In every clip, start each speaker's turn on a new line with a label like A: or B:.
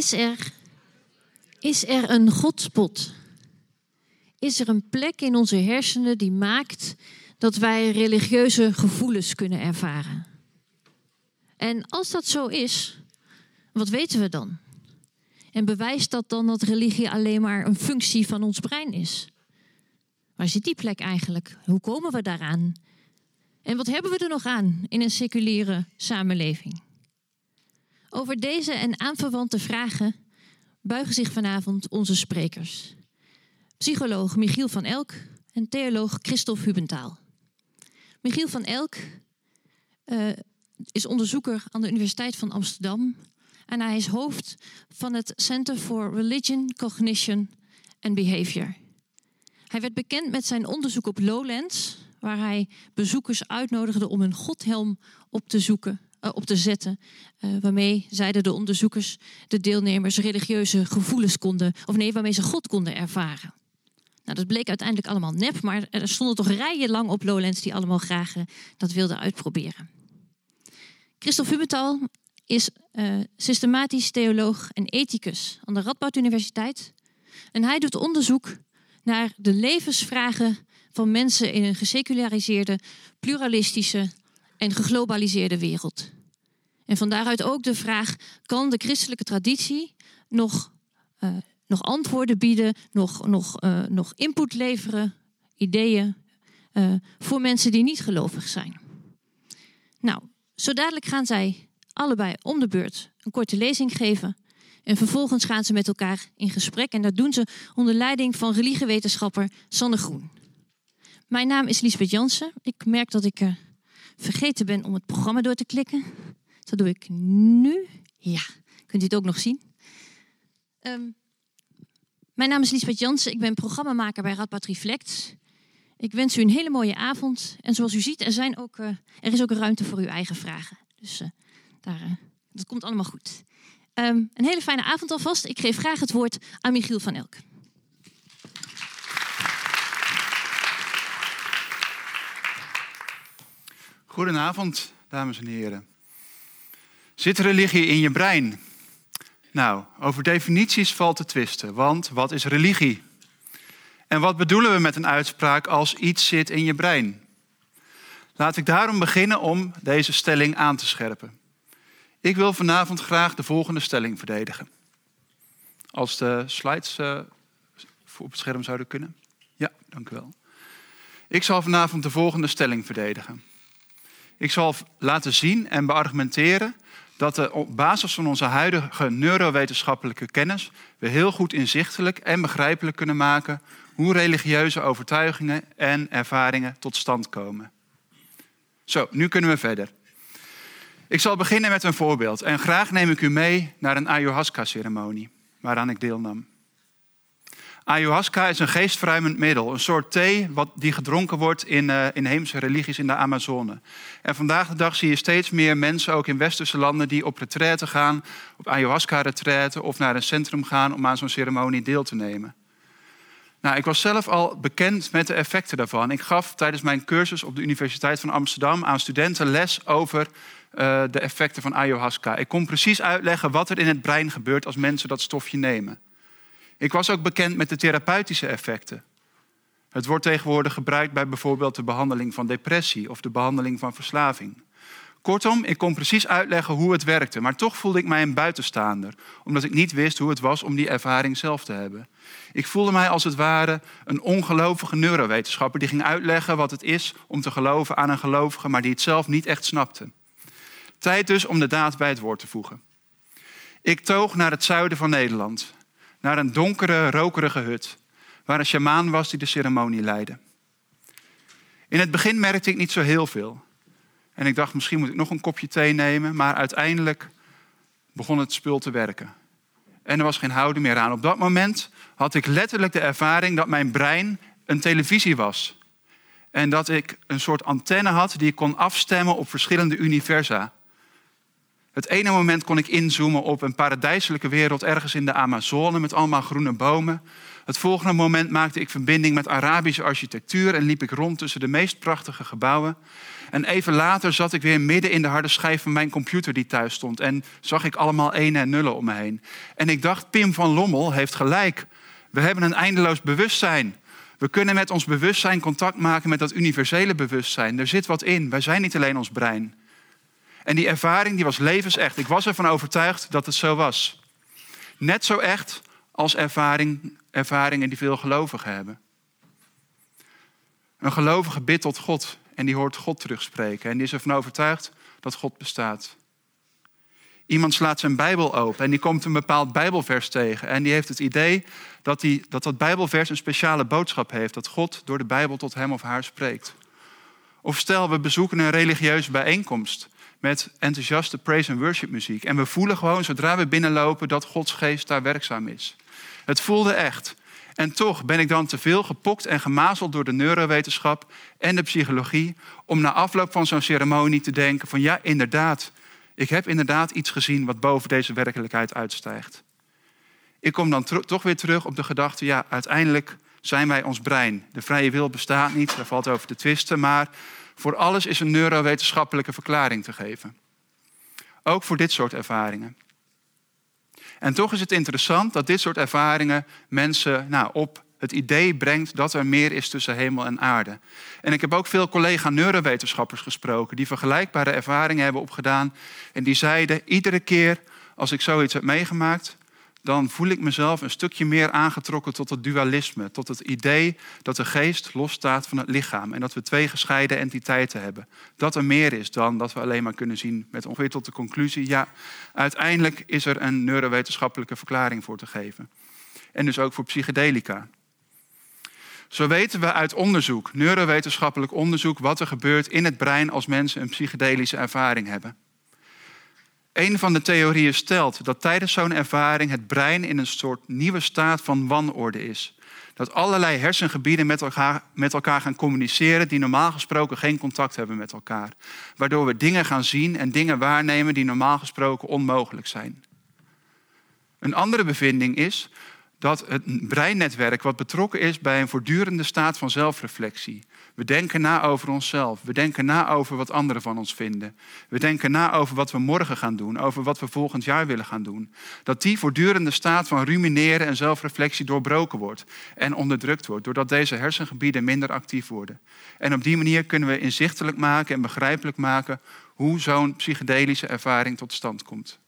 A: Is er, is er een godspot? Is er een plek in onze hersenen die maakt dat wij religieuze gevoelens kunnen ervaren? En als dat zo is, wat weten we dan? En bewijst dat dan dat religie alleen maar een functie van ons brein is? Waar zit die plek eigenlijk? Hoe komen we daaraan? En wat hebben we er nog aan in een seculiere samenleving? Over deze en aanverwante vragen buigen zich vanavond onze sprekers. Psycholoog Michiel van Elk en theoloog Christophe Hubentaal. Michiel van Elk uh, is onderzoeker aan de Universiteit van Amsterdam en hij is hoofd van het Center for Religion, Cognition and Behavior. Hij werd bekend met zijn onderzoek op Lowlands, waar hij bezoekers uitnodigde om een godhelm op te zoeken op te zetten. Uh, waarmee, zeiden de onderzoekers, de deelnemers religieuze gevoelens konden, of nee, waarmee ze God konden ervaren. Nou, dat bleek uiteindelijk allemaal nep, maar er stonden toch rijen lang op Lowlands die allemaal graag uh, dat wilden uitproberen. Christophe Hubetal is systematisch theoloog en ethicus aan de Radboud Universiteit. En hij doet onderzoek naar de levensvragen van mensen in een geseculariseerde, pluralistische en geglobaliseerde wereld. En van daaruit ook de vraag: kan de christelijke traditie nog, uh, nog antwoorden bieden, nog, nog, uh, nog input leveren, ideeën uh, voor mensen die niet gelovig zijn? Nou, zo dadelijk gaan zij allebei om de beurt een korte lezing geven. En vervolgens gaan ze met elkaar in gesprek. En dat doen ze onder leiding van religiewetenschapper Sanne Groen. Mijn naam is Lisbeth Jansen. Ik merk dat ik vergeten ben om het programma door te klikken. Dat doe ik nu. Ja, kunt u het ook nog zien. Um, mijn naam is Lisbeth Jansen. Ik ben programmamaker bij Radboud Reflect. Ik wens u een hele mooie avond. En zoals u ziet, er, zijn ook, uh, er is ook ruimte voor uw eigen vragen. Dus uh, daar, uh, dat komt allemaal goed. Um, een hele fijne avond alvast. Ik geef graag het woord aan Michiel van Elk.
B: Goedenavond, dames en heren. Zit religie in je brein? Nou, over definities valt te twisten, want wat is religie? En wat bedoelen we met een uitspraak als iets zit in je brein? Laat ik daarom beginnen om deze stelling aan te scherpen. Ik wil vanavond graag de volgende stelling verdedigen. Als de slides uh, op het scherm zouden kunnen. Ja, dank u wel. Ik zal vanavond de volgende stelling verdedigen. Ik zal laten zien en beargumenteren dat we op basis van onze huidige neurowetenschappelijke kennis we heel goed inzichtelijk en begrijpelijk kunnen maken hoe religieuze overtuigingen en ervaringen tot stand komen. Zo, nu kunnen we verder. Ik zal beginnen met een voorbeeld en graag neem ik u mee naar een ayahuasca-ceremonie waaraan ik deelnam. Ayahuasca is een geestverruimend middel, een soort thee wat, die gedronken wordt in uh, inheemse religies in de Amazone. En vandaag de dag zie je steeds meer mensen, ook in westerse landen, die op retraite gaan, op ayahuasca-retraite of naar een centrum gaan om aan zo'n ceremonie deel te nemen. Nou, ik was zelf al bekend met de effecten daarvan. Ik gaf tijdens mijn cursus op de Universiteit van Amsterdam aan studenten les over uh, de effecten van ayahuasca. Ik kon precies uitleggen wat er in het brein gebeurt als mensen dat stofje nemen. Ik was ook bekend met de therapeutische effecten. Het wordt tegenwoordig gebruikt bij bijvoorbeeld de behandeling van depressie of de behandeling van verslaving. Kortom, ik kon precies uitleggen hoe het werkte, maar toch voelde ik mij een buitenstaander, omdat ik niet wist hoe het was om die ervaring zelf te hebben. Ik voelde mij als het ware een ongelovige neurowetenschapper die ging uitleggen wat het is om te geloven aan een gelovige, maar die het zelf niet echt snapte. Tijd dus om de daad bij het woord te voegen. Ik toog naar het zuiden van Nederland, naar een donkere, rokerige hut, waar een sjamaan was die de ceremonie leidde. In het begin merkte ik niet zo heel veel. En ik dacht, misschien moet ik nog een kopje thee nemen, maar uiteindelijk begon het spul te werken. En er was geen houden meer aan. Op dat moment had ik letterlijk de ervaring dat mijn brein een televisie was. En dat ik een soort antenne had die ik kon afstemmen op verschillende universa. Het ene moment kon ik inzoomen op een paradijselijke wereld ergens in de Amazone met allemaal groene bomen. Het volgende moment maakte ik verbinding met Arabische architectuur en liep ik rond tussen de meest prachtige gebouwen. En even later zat ik weer midden in de harde schijf van mijn computer die thuis stond en zag ik allemaal enen en nullen om me heen. En ik dacht, Pim van Lommel heeft gelijk. We hebben een eindeloos bewustzijn. We kunnen met ons bewustzijn contact maken met dat universele bewustzijn. Er zit wat in. Wij zijn niet alleen ons brein. En die ervaring die was levensecht. Ik was ervan overtuigd dat het zo was. Net zo echt als ervaring, ervaringen die veel gelovigen hebben. Een gelovige bidt tot God en die hoort God terugspreken. En die is ervan overtuigd dat God bestaat. Iemand slaat zijn Bijbel open en die komt een bepaald Bijbelvers tegen. En die heeft het idee dat, die, dat dat Bijbelvers een speciale boodschap heeft. Dat God door de Bijbel tot hem of haar spreekt. Of stel, we bezoeken een religieuze bijeenkomst met enthousiaste praise and worship muziek. En we voelen gewoon zodra we binnenlopen dat Gods geest daar werkzaam is. Het voelde echt. En toch ben ik dan te veel gepokt en gemazeld door de neurowetenschap en de psychologie om na afloop van zo'n ceremonie te denken van ja, inderdaad, ik heb inderdaad iets gezien wat boven deze werkelijkheid uitstijgt. Ik kom dan toch weer terug op de gedachte, ja, uiteindelijk zijn wij ons brein. De vrije wil bestaat niet, daar valt over te twisten, maar voor alles is een neurowetenschappelijke verklaring te geven. Ook voor dit soort ervaringen. En toch is het interessant dat dit soort ervaringen mensen nou, op het idee brengt dat er meer is tussen hemel en aarde. En ik heb ook veel collega-neurowetenschappers gesproken die vergelijkbare ervaringen hebben opgedaan. En die zeiden, iedere keer als ik zoiets heb meegemaakt, dan voel ik mezelf een stukje meer aangetrokken tot het dualisme. Tot het idee dat de geest losstaat van het lichaam. En dat we twee gescheiden entiteiten hebben. Dat er meer is dan dat we alleen maar kunnen zien met ongeveer tot de conclusie. Ja, uiteindelijk is er een neurowetenschappelijke verklaring voor te geven. En dus ook voor psychedelica. Zo weten we uit onderzoek, neurowetenschappelijk onderzoek, wat er gebeurt in het brein als mensen een psychedelische ervaring hebben. Een van de theorieën stelt dat tijdens zo'n ervaring het brein in een soort nieuwe staat van wanorde is. Dat allerlei hersengebieden met elkaar, met elkaar gaan communiceren die normaal gesproken geen contact hebben met elkaar. Waardoor we dingen gaan zien en dingen waarnemen die normaal gesproken onmogelijk zijn. Een andere bevinding is dat het breinnetwerk wat betrokken is bij een voortdurende staat van zelfreflectie. We denken na over onszelf. We denken na over wat anderen van ons vinden. We denken na over wat we morgen gaan doen, over wat we volgend jaar willen gaan doen. Dat die voortdurende staat van rumineren en zelfreflectie doorbroken wordt en onderdrukt wordt, doordat deze hersengebieden minder actief worden. En op die manier kunnen we inzichtelijk maken en begrijpelijk maken hoe zo'n psychedelische ervaring tot stand komt.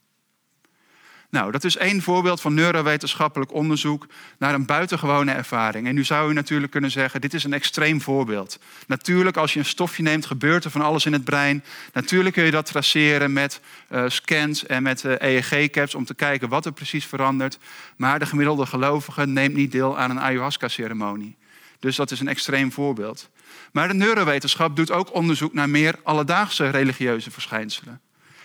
B: Nou, dat is één voorbeeld van neurowetenschappelijk onderzoek naar een buitengewone ervaring. En nu zou u natuurlijk kunnen zeggen, dit is een extreem voorbeeld. Natuurlijk, als je een stofje neemt, gebeurt er van alles in het brein. Natuurlijk kun je dat traceren met uh, scans en met uh, eh, EEG-caps om te kijken wat er precies verandert. Maar de gemiddelde gelovige neemt niet deel aan een ayahuasca-ceremonie. Dus dat is een extreem voorbeeld. Maar de neurowetenschap doet ook onderzoek naar meer alledaagse religieuze verschijnselen.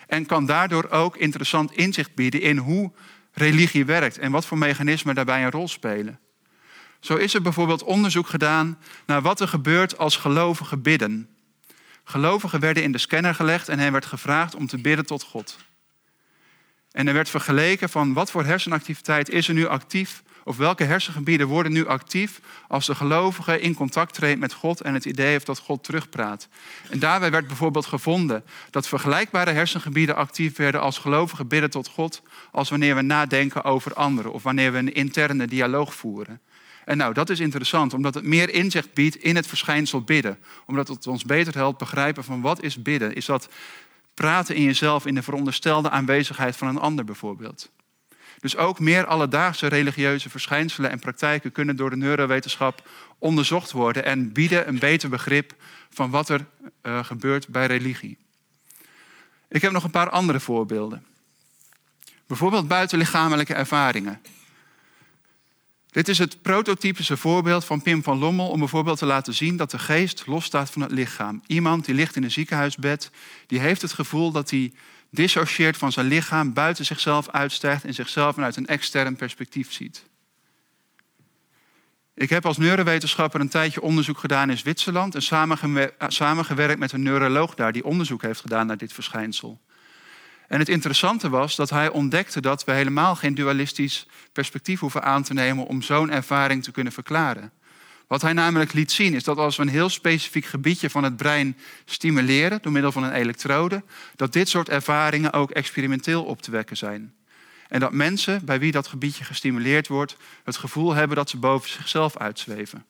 B: En kan daardoor ook interessant inzicht bieden in hoe religie werkt en wat voor mechanismen daarbij een rol spelen. Zo is er bijvoorbeeld onderzoek gedaan naar wat er gebeurt als gelovigen bidden. Gelovigen werden in de scanner gelegd en hen werd gevraagd om te bidden tot God. En er werd vergeleken van wat voor hersenactiviteit is er nu actief of welke hersengebieden worden nu actief als de gelovige in contact treedt met God en het idee heeft dat God terugpraat. En daarbij werd bijvoorbeeld gevonden dat vergelijkbare hersengebieden actief werden als gelovigen bidden tot God, als wanneer we nadenken over anderen of wanneer we een interne dialoog voeren. En nou, dat is interessant, omdat het meer inzicht biedt in het verschijnsel bidden. Omdat het ons beter helpt begrijpen van wat is bidden. Is dat praten in jezelf in de veronderstelde aanwezigheid van een ander bijvoorbeeld? Dus ook meer alledaagse religieuze verschijnselen en praktijken kunnen door de neurowetenschap onderzocht worden en bieden een beter begrip van wat er uh, gebeurt bij religie. Ik heb nog een paar andere voorbeelden. Bijvoorbeeld buitenlichamelijke ervaringen. Dit is het prototypische voorbeeld van Pim van Lommel om bijvoorbeeld te laten zien dat de geest losstaat van het lichaam. Iemand die ligt in een ziekenhuisbed, die heeft het gevoel dat hij dissocieert van zijn lichaam, buiten zichzelf uitstijgt en zichzelf vanuit een extern perspectief ziet. Ik heb als neurowetenschapper een tijdje onderzoek gedaan in Zwitserland en samengewerkt met een neuroloog daar die onderzoek heeft gedaan naar dit verschijnsel. En het interessante was dat hij ontdekte dat we helemaal geen dualistisch perspectief hoeven aan te nemen om zo'n ervaring te kunnen verklaren. Wat hij namelijk liet zien is dat als we een heel specifiek gebiedje van het brein stimuleren door middel van een elektrode, dat dit soort ervaringen ook experimenteel op te wekken zijn. En dat mensen bij wie dat gebiedje gestimuleerd wordt, het gevoel hebben dat ze boven zichzelf uitzweven.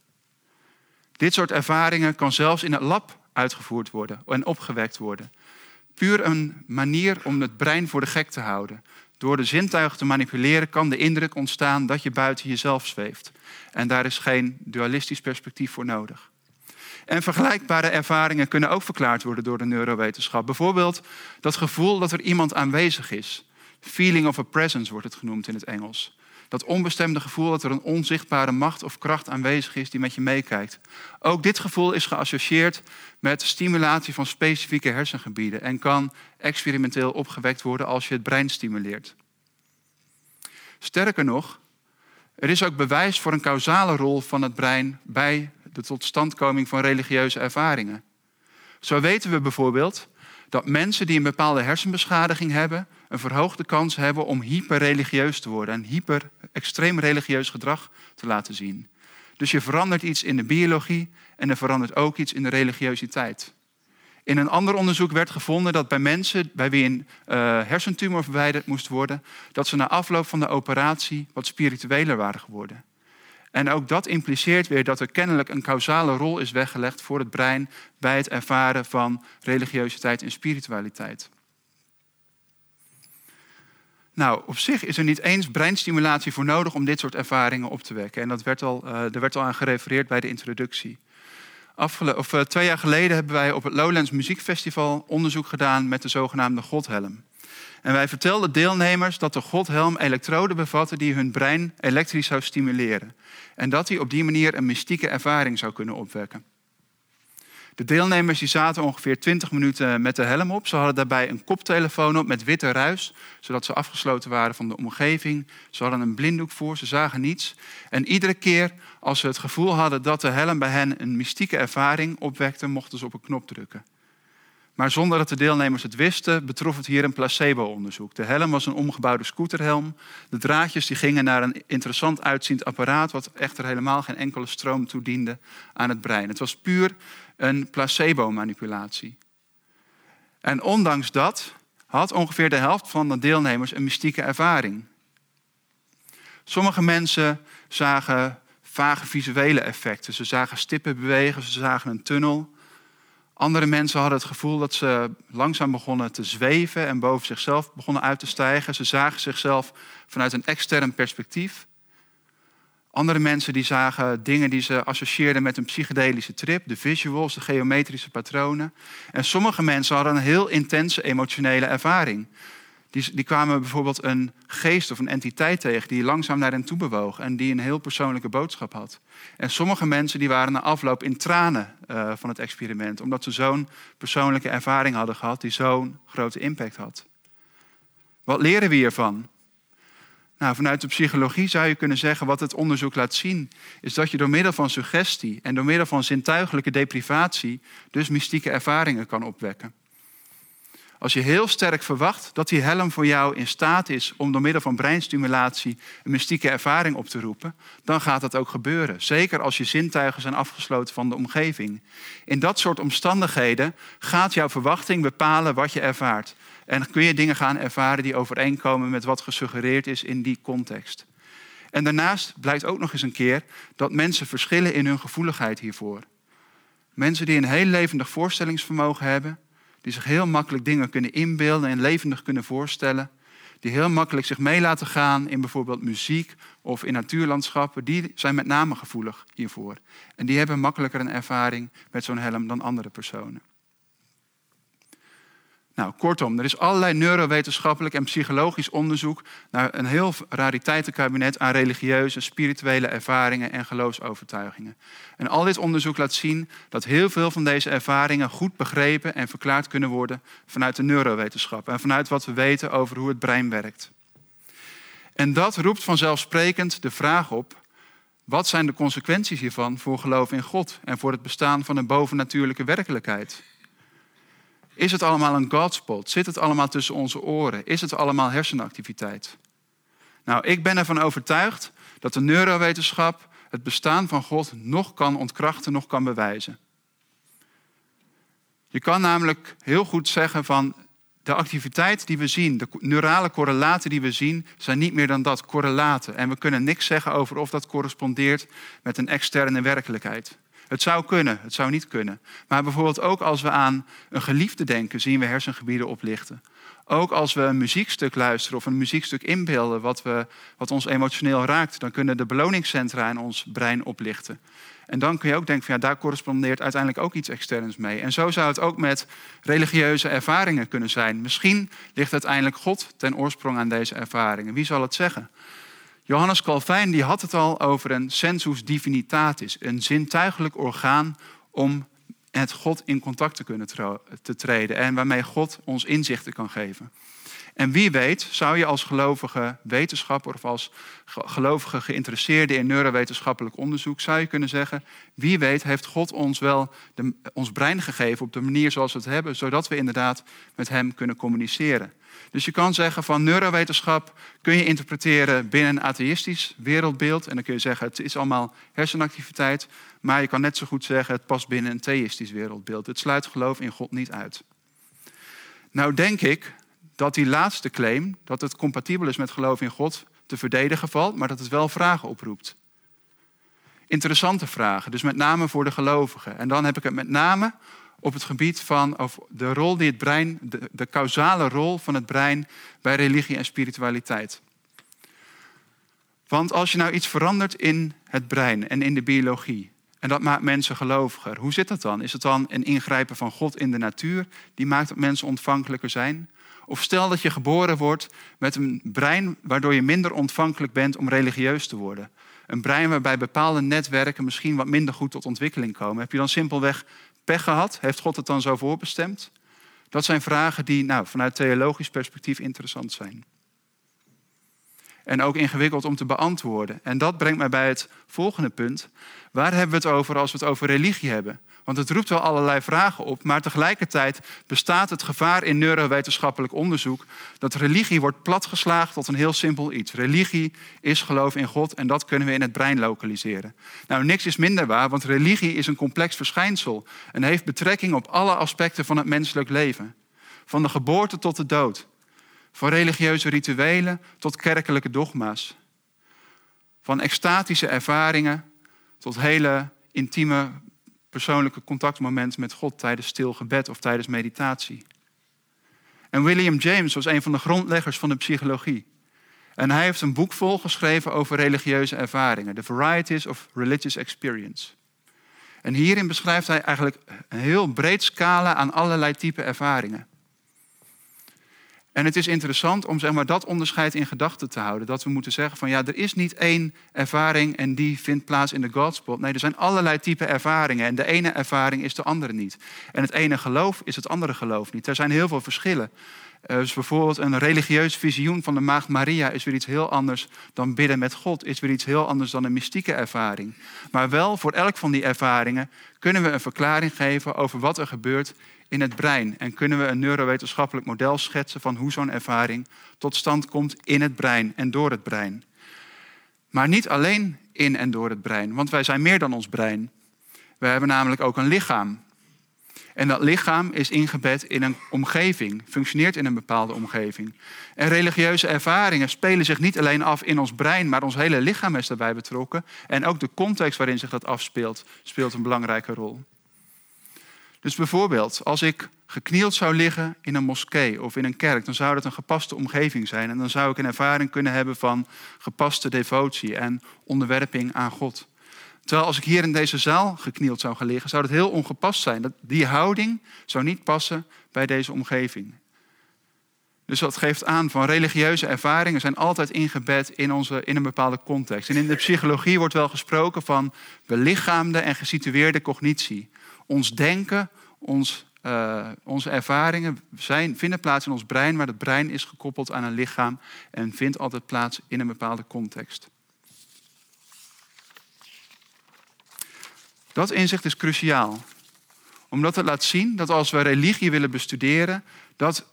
B: Dit soort ervaringen kan zelfs in het lab uitgevoerd worden en opgewekt worden. Puur een manier om het brein voor de gek te houden. Door de zintuigen te manipuleren kan de indruk ontstaan dat je buiten jezelf zweeft. En daar is geen dualistisch perspectief voor nodig. En vergelijkbare ervaringen kunnen ook verklaard worden door de neurowetenschap. Bijvoorbeeld dat gevoel dat er iemand aanwezig is. Feeling of a presence wordt het genoemd in het Engels. Dat onbestemde gevoel dat er een onzichtbare macht of kracht aanwezig is die met je meekijkt. Ook dit gevoel is geassocieerd met stimulatie van specifieke hersengebieden en kan experimenteel opgewekt worden als je het brein stimuleert. Sterker nog, er is ook bewijs voor een causale rol van het brein bij de totstandkoming van religieuze ervaringen. Zo weten we bijvoorbeeld dat mensen die een bepaalde hersenbeschadiging hebben, een verhoogde kans hebben om hyperreligieus te worden en hyper extreem religieus gedrag te laten zien. Dus je verandert iets in de biologie en er verandert ook iets in de religiositeit. In een ander onderzoek werd gevonden dat bij mensen bij wie een uh, hersentumor verwijderd moest worden, dat ze na afloop van de operatie wat spiritueler waren geworden. En ook dat impliceert weer dat er kennelijk een causale rol is weggelegd voor het brein bij het ervaren van religiositeit en spiritualiteit. Nou, op zich is er niet eens breinstimulatie voor nodig om dit soort ervaringen op te wekken. En dat werd al, uh, er werd al aan gerefereerd bij de introductie. Afgele of, uh, twee jaar geleden hebben wij op het Lowlands Muziekfestival onderzoek gedaan met de zogenaamde Godhelm. En wij vertelden deelnemers dat de Godhelm elektroden bevatte die hun brein elektrisch zou stimuleren. En dat die op die manier een mystieke ervaring zou kunnen opwekken. De deelnemers die zaten ongeveer 20 minuten met de helm op. Ze hadden daarbij een koptelefoon op met witte ruis, zodat ze afgesloten waren van de omgeving. Ze hadden een blinddoek voor, ze zagen niets. En iedere keer als ze het gevoel hadden dat de helm bij hen een mystieke ervaring opwekte, mochten ze op een knop drukken. Maar zonder dat de deelnemers het wisten, betrof het hier een placebo-onderzoek. De helm was een omgebouwde scooterhelm. De draadjes die gingen naar een interessant uitziend apparaat, wat echter helemaal geen enkele stroom toediende aan het brein. Het was puur een placebo-manipulatie. En ondanks dat had ongeveer de helft van de deelnemers een mystieke ervaring. Sommige mensen zagen vage visuele effecten. Ze zagen stippen bewegen, ze zagen een tunnel. Andere mensen hadden het gevoel dat ze langzaam begonnen te zweven en boven zichzelf begonnen uit te stijgen. Ze zagen zichzelf vanuit een extern perspectief. Andere mensen die zagen dingen die ze associeerden met een psychedelische trip, de visuals, de geometrische patronen. En sommige mensen hadden een heel intense emotionele ervaring. Die, die kwamen bijvoorbeeld een geest of een entiteit tegen die langzaam naar hen toe bewoog en die een heel persoonlijke boodschap had. En sommige mensen die waren na afloop in tranen uh, van het experiment, omdat ze zo'n persoonlijke ervaring hadden gehad die zo'n grote impact had. Wat leren we hiervan? Nou, vanuit de psychologie zou je kunnen zeggen wat het onderzoek laat zien, is dat je door middel van suggestie en door middel van zintuigelijke deprivatie dus mystieke ervaringen kan opwekken. Als je heel sterk verwacht dat die helm voor jou in staat is om door middel van breinstimulatie een mystieke ervaring op te roepen, dan gaat dat ook gebeuren. Zeker als je zintuigen zijn afgesloten van de omgeving. In dat soort omstandigheden gaat jouw verwachting bepalen wat je ervaart. En kun je dingen gaan ervaren die overeenkomen met wat gesuggereerd is in die context. En daarnaast blijkt ook nog eens een keer dat mensen verschillen in hun gevoeligheid hiervoor. Mensen die een heel levendig voorstellingsvermogen hebben, die zich heel makkelijk dingen kunnen inbeelden en levendig kunnen voorstellen, die heel makkelijk zich mee laten gaan in bijvoorbeeld muziek of in natuurlandschappen, die zijn met name gevoelig hiervoor. En die hebben makkelijker een ervaring met zo'n helm dan andere personen. Nou, kortom, er is allerlei neurowetenschappelijk en psychologisch onderzoek naar een heel rariteitenkabinet aan religieuze, spirituele ervaringen en geloofsovertuigingen. En al dit onderzoek laat zien dat heel veel van deze ervaringen goed begrepen en verklaard kunnen worden vanuit de neurowetenschap en vanuit wat we weten over hoe het brein werkt. En dat roept vanzelfsprekend de vraag op: wat zijn de consequenties hiervan voor geloof in God en voor het bestaan van een bovennatuurlijke werkelijkheid? Is het allemaal een Godspot? Zit het allemaal tussen onze oren? Is het allemaal hersenactiviteit? Nou, ik ben ervan overtuigd dat de neurowetenschap het bestaan van God nog kan ontkrachten, nog kan bewijzen. Je kan namelijk heel goed zeggen van de activiteit die we zien, de neurale correlaten die we zien, zijn niet meer dan dat, correlaten. En we kunnen niks zeggen over of dat correspondeert met een externe werkelijkheid. Het zou kunnen, het zou niet kunnen. Maar bijvoorbeeld ook als we aan een geliefde denken, zien we hersengebieden oplichten. Ook als we een muziekstuk luisteren of een muziekstuk inbeelden wat, we, wat ons emotioneel raakt, dan kunnen de beloningscentra in ons brein oplichten. En dan kun je ook denken van ja, daar correspondeert uiteindelijk ook iets externs mee. En zo zou het ook met religieuze ervaringen kunnen zijn. Misschien ligt uiteindelijk God ten oorsprong aan deze ervaringen. Wie zal het zeggen? Johannes Calvijn die had het al over een sensus divinitatis, een zintuigelijk orgaan om met God in contact te kunnen treden en waarmee God ons inzichten kan geven. En wie weet, zou je als gelovige wetenschapper of als gelovige geïnteresseerde in neurowetenschappelijk onderzoek, zou je kunnen zeggen, wie weet heeft God ons wel de, ons brein gegeven op de manier zoals we het hebben, zodat we inderdaad met Hem kunnen communiceren. Dus je kan zeggen van neurowetenschap kun je interpreteren binnen een atheïstisch wereldbeeld. En dan kun je zeggen het is allemaal hersenactiviteit. Maar je kan net zo goed zeggen het past binnen een theïstisch wereldbeeld. Het sluit geloof in God niet uit. Nou denk ik dat die laatste claim, dat het compatibel is met geloof in God, te verdedigen valt, maar dat het wel vragen oproept. Interessante vragen, dus met name voor de gelovigen. En dan heb ik het met name op het gebied van of de rol die het brein, de, de causale rol van het brein bij religie en spiritualiteit. Want als je nou iets verandert in het brein en in de biologie, en dat maakt mensen geloviger, hoe zit dat dan? Is het dan een ingrijpen van God in de natuur die maakt dat mensen ontvankelijker zijn? Of stel dat je geboren wordt met een brein waardoor je minder ontvankelijk bent om religieus te worden. Een brein waarbij bepaalde netwerken misschien wat minder goed tot ontwikkeling komen. Heb je dan simpelweg pech gehad? Heeft God het dan zo voorbestemd? Dat zijn vragen die nou, vanuit theologisch perspectief interessant zijn. En ook ingewikkeld om te beantwoorden. En dat brengt mij bij het volgende punt. Waar hebben we het over als we het over religie hebben? Want het roept wel allerlei vragen op, maar tegelijkertijd bestaat het gevaar in neurowetenschappelijk onderzoek dat religie wordt platgeslagen tot een heel simpel iets. Religie is geloof in God en dat kunnen we in het brein lokaliseren. Nou, niks is minder waar, want religie is een complex verschijnsel en heeft betrekking op alle aspecten van het menselijk leven. Van de geboorte tot de dood. Van religieuze rituelen tot kerkelijke dogma's. Van extatische ervaringen tot hele intieme persoonlijke contactmoment met God tijdens stil gebed of tijdens meditatie. En William James was een van de grondleggers van de psychologie. En hij heeft een boek volgeschreven over religieuze ervaringen, The Varieties of Religious Experience. En hierin beschrijft hij eigenlijk een heel breed scala aan allerlei type ervaringen. En het is interessant om zeg maar, dat onderscheid in gedachten te houden. Dat we moeten zeggen van ja, er is niet één ervaring en die vindt plaats in de Godspot. Nee, er zijn allerlei type ervaringen en de ene ervaring is de andere niet. En het ene geloof is het andere geloof niet. Er zijn heel veel verschillen. Uh, dus bijvoorbeeld een religieus visioen van de Maagd Maria is weer iets heel anders dan bidden met God. Is weer iets heel anders dan een mystieke ervaring. Maar wel voor elk van die ervaringen kunnen we een verklaring geven over wat er gebeurt in het brein. En kunnen we een neurowetenschappelijk model schetsen van hoe zo'n ervaring tot stand komt in het brein en door het brein. Maar niet alleen in en door het brein, want wij zijn meer dan ons brein. We hebben namelijk ook een lichaam. En dat lichaam is ingebed in een omgeving, functioneert in een bepaalde omgeving. En religieuze ervaringen spelen zich niet alleen af in ons brein, maar ons hele lichaam is daarbij betrokken. En ook de context waarin zich dat afspeelt, speelt een belangrijke rol. Dus bijvoorbeeld, als ik geknield zou liggen in een moskee of in een kerk, dan zou dat een gepaste omgeving zijn. En dan zou ik een ervaring kunnen hebben van gepaste devotie en onderwerping aan God. Terwijl als ik hier in deze zaal geknield zou gaan liggen, zou dat heel ongepast zijn. Die houding zou niet passen bij deze omgeving. Dus dat geeft aan van religieuze ervaringen zijn altijd ingebed in, onze, in een bepaalde context. En in de psychologie wordt wel gesproken van belichaamde en gesitueerde cognitie. Ons denken, ons, uh, onze ervaringen zijn, vinden plaats in ons brein, maar het brein is gekoppeld aan een lichaam en vindt altijd plaats in een bepaalde context. Dat inzicht is cruciaal. Omdat het laat zien dat als we religie willen bestuderen, dat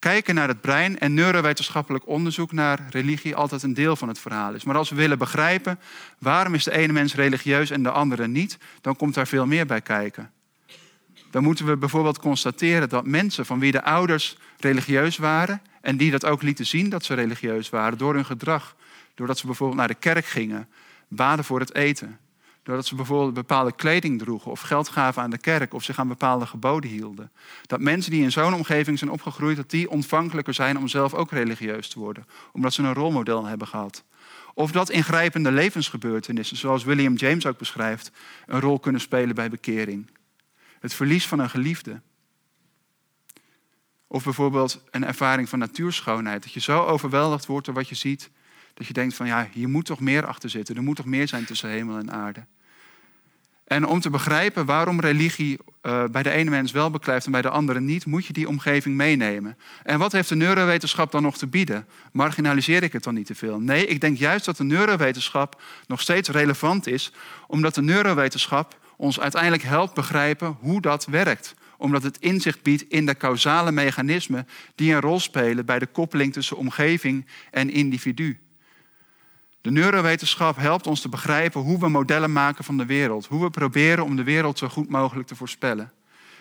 B: kijken naar het brein en neurowetenschappelijk onderzoek naar religie altijd een deel van het verhaal is. Maar als we willen begrijpen waarom is de ene mens religieus en de andere niet, dan komt daar veel meer bij kijken. Dan moeten we bijvoorbeeld constateren dat mensen van wie de ouders religieus waren en die dat ook lieten zien dat ze religieus waren door hun gedrag, doordat ze bijvoorbeeld naar de kerk gingen, baden voor het eten, doordat ze bijvoorbeeld bepaalde kleding droegen of geld gaven aan de kerk of zich aan bepaalde geboden hielden. Dat mensen die in zo'n omgeving zijn opgegroeid, dat die ontvankelijker zijn om zelf ook religieus te worden, omdat ze een rolmodel hebben gehad. Of dat ingrijpende levensgebeurtenissen, zoals William James ook beschrijft, een rol kunnen spelen bij bekering. Het verlies van een geliefde. Of bijvoorbeeld een ervaring van natuurschoonheid. Dat je zo overweldigd wordt door wat je ziet, dat je denkt van ja, hier moet toch meer achter zitten. Er moet toch meer zijn tussen hemel en aarde. En om te begrijpen waarom religie uh, bij de ene mens wel beklijft en bij de andere niet, moet je die omgeving meenemen. En wat heeft de neurowetenschap dan nog te bieden? Marginaliseer ik het dan niet te veel? Nee, ik denk juist dat de neurowetenschap nog steeds relevant is, omdat de neurowetenschap ons uiteindelijk helpt begrijpen hoe dat werkt. Omdat het inzicht biedt in de causale mechanismen die een rol spelen bij de koppeling tussen omgeving en individu. De neurowetenschap helpt ons te begrijpen hoe we modellen maken van de wereld. Hoe we proberen om de wereld zo goed mogelijk te voorspellen.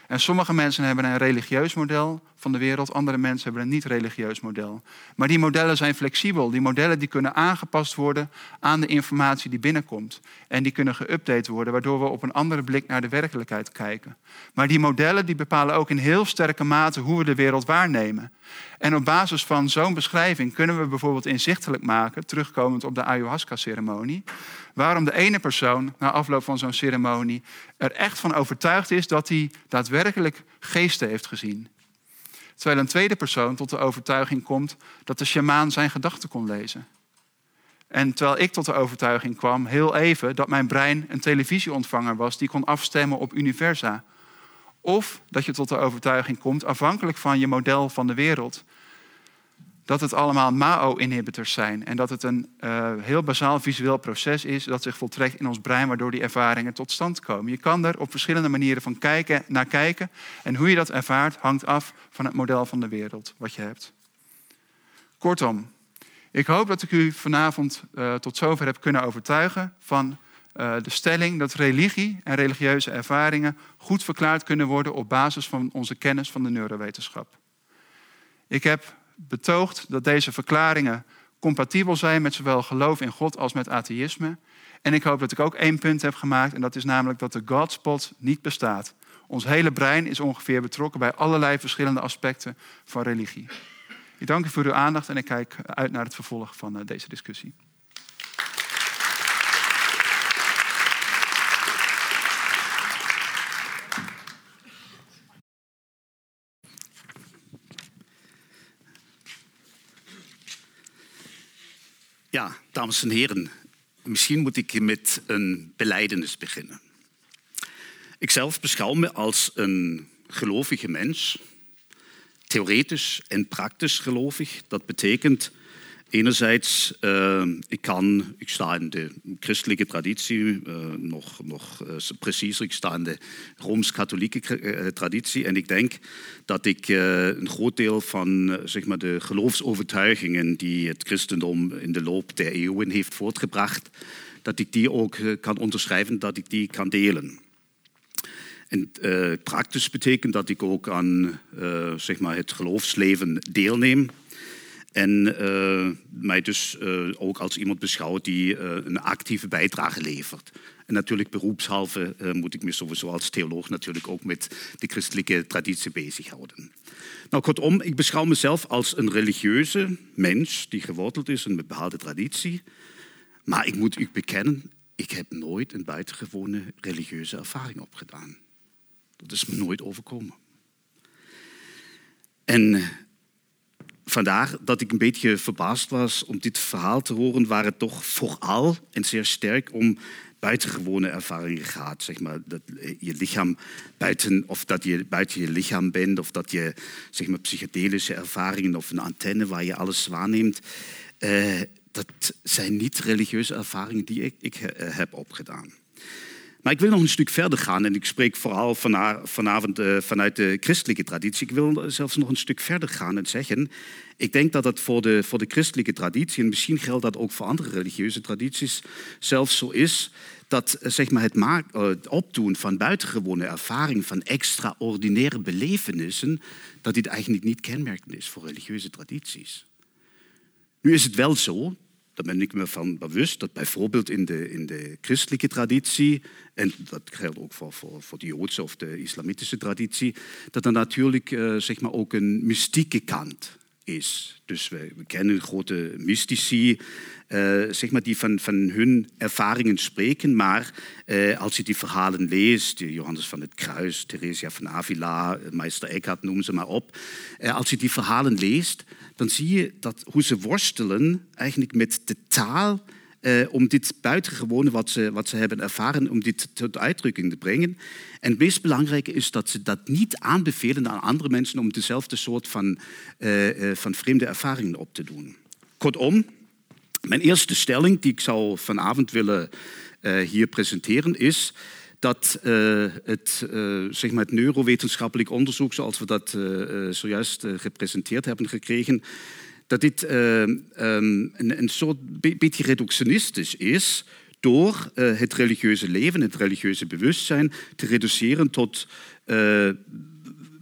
B: En sommige mensen hebben een religieus model van de wereld, andere mensen hebben een niet-religieus model. Maar die modellen zijn flexibel. Die modellen die kunnen aangepast worden aan de informatie die binnenkomt. En die kunnen geüpdate worden, waardoor we op een andere blik naar de werkelijkheid kijken. Maar die modellen die bepalen ook in heel sterke mate hoe we de wereld waarnemen. En op basis van zo'n beschrijving kunnen we bijvoorbeeld inzichtelijk maken, terugkomend op de ayahuasca-ceremonie, waarom de ene persoon na afloop van zo'n ceremonie er echt van overtuigd is dat hij daadwerkelijk geesten heeft gezien. Terwijl een tweede persoon tot de overtuiging komt dat de sjamaan zijn gedachten kon lezen. En terwijl ik tot de overtuiging kwam, heel even, dat mijn brein een televisieontvanger was die kon afstemmen op universa. Of dat je tot de overtuiging komt, afhankelijk van je model van de wereld, dat het allemaal MAO-inhibitors zijn. En dat het een uh, heel bazaal visueel proces is dat zich voltrekt in ons brein, waardoor die ervaringen tot stand komen. Je kan er op verschillende manieren van kijken, naar kijken. En hoe je dat ervaart hangt af van het model van de wereld wat je hebt. Kortom, ik hoop dat ik u vanavond uh, tot zover heb kunnen overtuigen van uh, de stelling dat religie en religieuze ervaringen goed verklaard kunnen worden op basis van onze kennis van de neurowetenschap. Ik heb betoogd dat deze verklaringen compatibel zijn met zowel geloof in God als met atheïsme. En ik hoop dat ik ook één punt heb gemaakt, en dat is namelijk dat de Godspot niet bestaat. Ons hele brein is ongeveer betrokken bij allerlei verschillende aspecten van religie. Ik dank u voor uw aandacht en ik kijk uit naar het vervolg van eh, deze discussie.
C: Ja, dames en heren, misschien moet ik met een beleidenis beginnen. Ikzelf beschouw me als een gelovige mens, theoretisch en praktisch gelovig. Dat betekent Enerzijds, uh, ik, sta in de christelijke traditie, uh, nog, nog uh, preciezer, ik sta in de rooms-katholieke traditie. En ik denk dat ik een groot deel van zeg maar, de geloofsovertuigingen die het christendom in de loop der eeuwen heeft voortgebracht, dat ik die ook kan onderschrijven, dat ik die kan delen. En praktisch betekent dat ik ook aan zeg maar, het geloofsleven deelneem. En uh, mij dus uh, ook als iemand beschouwt die uh, een actieve bijdrage levert. En natuurlijk beroepshalve moet ik me sowieso als theoloog natuurlijk ook met de christelijke traditie bezighouden. Nou, kortom, ik beschouw mezelf als een religieuze mens die geworteld is in een bepaalde traditie. Maar ik moet u bekennen, ik heb nooit een buitengewone religieuze ervaring opgedaan. Dat is me nooit overkomen. En vandaar dat ik een beetje verbaasd was om dit verhaal te horen, waar het toch vooral en zeer sterk om buitengewone ervaringen gaat. Zeg maar, dat je lichaam buiten, of dat je buiten je lichaam bent, of dat je zeg maar, psychedelische ervaringen of een antenne waar je alles waarneemt. Uh, dat zijn niet religieuze ervaringen die ik, uh, heb opgedaan. Maar ik wil nog een stuk verder gaan en ik spreek vooral vanavond uh, vanuit de christelijke traditie. Ik wil zelfs nog een stuk verder gaan en zeggen, ik denk dat dat voor de, voor de christelijke traditie, en misschien geldt dat ook voor andere religieuze tradities, zelfs zo is dat eh, zeg maar, het, eh, het opdoen van buitengewone ervaring, van extraordinaire belevenissen, dat dit eigenlijk niet kenmerkend is voor religieuze tradities. Nu is het wel zo daar ben ik me van bewust dat bijvoorbeeld in de, in de christelijke traditie, en dat geldt ook voor, voor, voor de Joodse of de islamitische traditie, dat er natuurlijk uh, zeg maar ook een mystieke kant is. Dus we, kennen grote mystici, uh, zeg maar, die van, van hun ervaringen spreken, maar uh, als je die verhalen leest, Johannes van het Kruis, Theresia van Avila, Meister Eckhart, noem ze maar op, als je die verhalen leest, dan zie je dat, hoe ze worstelen eigenlijk met de taal eh, om dit buitengewone wat ze, wat ze hebben ervaren, om dit tot uitdrukking te brengen. En het meest belangrijke is dat ze dat niet aanbevelen aan andere mensen om dezelfde soort van, uh, van vreemde ervaringen op te doen. Kortom, mijn eerste stelling die ik zou vanavond willen hier presenteren is dat uh, het, uh, zeg maar het neurowetenschappelijk onderzoek, zoals we dat uh, zojuist gepresenteerd hebben gekregen, dat dit ehm, een, een, soort beetje reductionistisch is door het religieuze leven, het religieuze bewustzijn te reduceren tot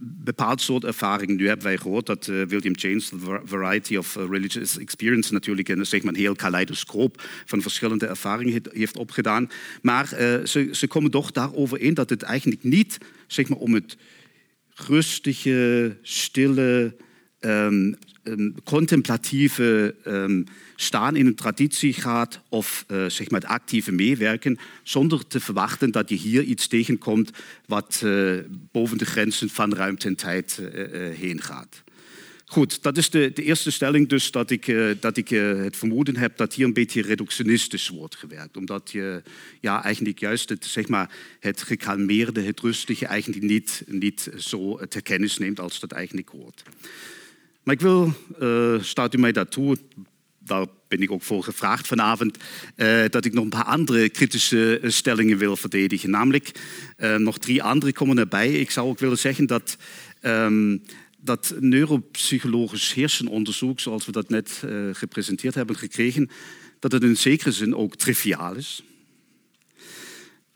C: bepaald soort ervaring. Nu hebben wij gehoord dat uh, William James Variety of uh, Religious Experience natuurlijk een, zeg maar, heel kaleidoscoop van verschillende ervaringen heeft opgedaan. Maar uh, ze, ze komen toch daarover in dat het eigenlijk niet zeg maar, om het rustige, stille, um, um, contemplatieve um, staan in een traditie gaat of uh, zeg maar het actieve meewerken, zonder te verwachten dat je hier iets tegenkomt wat uh, boven de grenzen van ruimte en tijd uh, heen gaat. Goed, dat is de, de eerste stelling dus dat ik, dat ik het vermoeden heb dat hier een beetje reductionistisch wordt gewerkt. Omdat je ja, eigenlijk juist het, zeg maar, het gekalmeerde, het rustige eigenlijk niet, niet zo ter kennis neemt als dat eigenlijk hoort. Maar ik wil, staat u mij daartoe, daar ben ik ook voor gevraagd vanavond, uh, dat ik nog een paar andere kritische eh, stellingen wil verdedigen. Namelijk, nog drie andere komen erbij. Ik zou ook willen zeggen dat, um, dat neuropsychologisch hersenonderzoek, zoals we dat net gepresenteerd hebben gekregen, dat het in zekere zin ook triviaal is.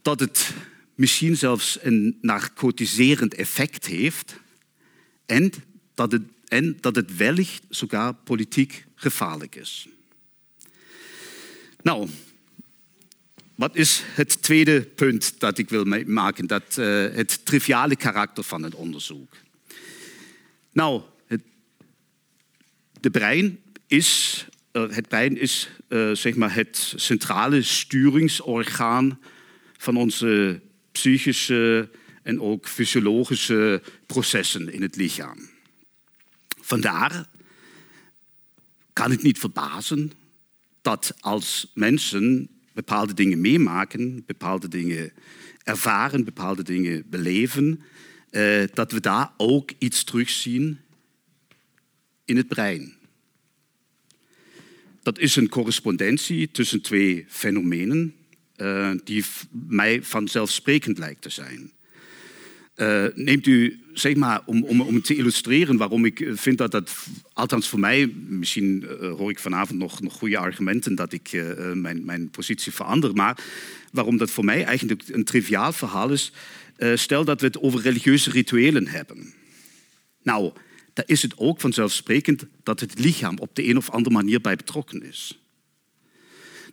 C: Dat het misschien zelfs een narcotiserend effect heeft. En dat het, en dat het wellicht sogar politiek gevaarlijk is. Nou, wat is het tweede punt dat ik wil maken? Dat, uh, het triviale karakter van het onderzoek. Nou, het, de brein is, uh, het brein is uh, zeg maar het centrale sturingsorgaan van onze psychische en ook fysiologische processen in het lichaam. Vandaar kan het niet verbazen dat als mensen bepaalde dingen meemaken, bepaalde dingen ervaren, bepaalde dingen beleven, eh, dat we daar ook iets terugzien in het brein. Dat is een correspondentie tussen twee fenomenen uh, die mij vanzelfsprekend lijkt te zijn. Uh, neemt u, zeg maar, om, om, te illustreren waarom ik vind dat dat, althans voor mij, misschien uh, hoor ik vanavond nog, nog goede argumenten dat ik mijn, mijn positie verander, maar waarom dat voor mij eigenlijk een triviaal verhaal is, stel dat we het over religieuze rituelen hebben. Nou, dan is het ook vanzelfsprekend dat het lichaam op de een of andere manier bij betrokken is.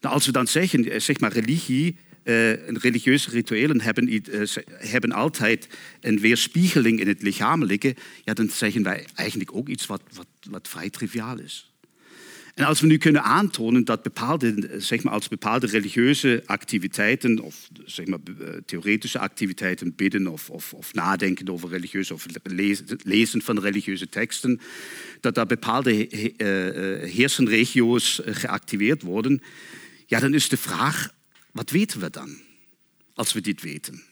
C: Nou, als we dan zeggen, zeg maar, religie religieuze rituelen hebben, uh, hebben, altijd een weerspiegeling in het lichamelijke, ja, dan zeggen wij eigenlijk ook iets wat, vrij triviaal is. En als we nu kunnen aantonen dat bepaalde, zeg maar, als bepaalde religieuze activiteiten, of zeg maar, theoretische activiteiten, bidden of, nadenken over religieuze, of lezen van religieuze teksten, dat daar bepaalde hersenregio's geactiveerd worden, ja, dan is de vraag wat weten we dan als we dit weten?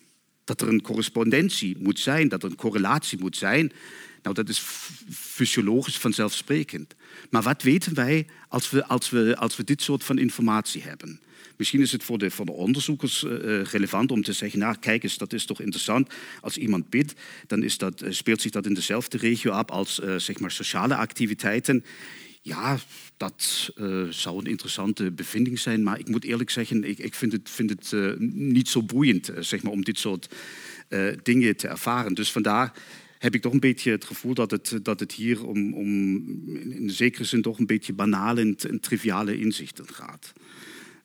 C: dat er een correspondentie moet zijn, dat er een correlatie moet zijn. Nou, dat is fysiologisch vanzelfsprekend. Maar wat weten wij als we, als we, als we dit soort van informatie hebben? Misschien is het voor de, voor de onderzoekers uh, relevant om te zeggen, nou kijk eens, dat is toch interessant. Als iemand bidt, dan dat, speelt zich dat in dezelfde regio af als zeg maar sociale activiteiten. Ja, dat uh, zou een interessante bevinding zijn, maar ik moet eerlijk zeggen, ik, ik vind het, vind het uh, niet zo boeiend zeg maar, om dit soort dingen te ervaren. Dus vandaar heb ik toch een beetje het gevoel dat het, dat het hier om, om in zekere zin toch een beetje banale en, triviale inzichten gaat.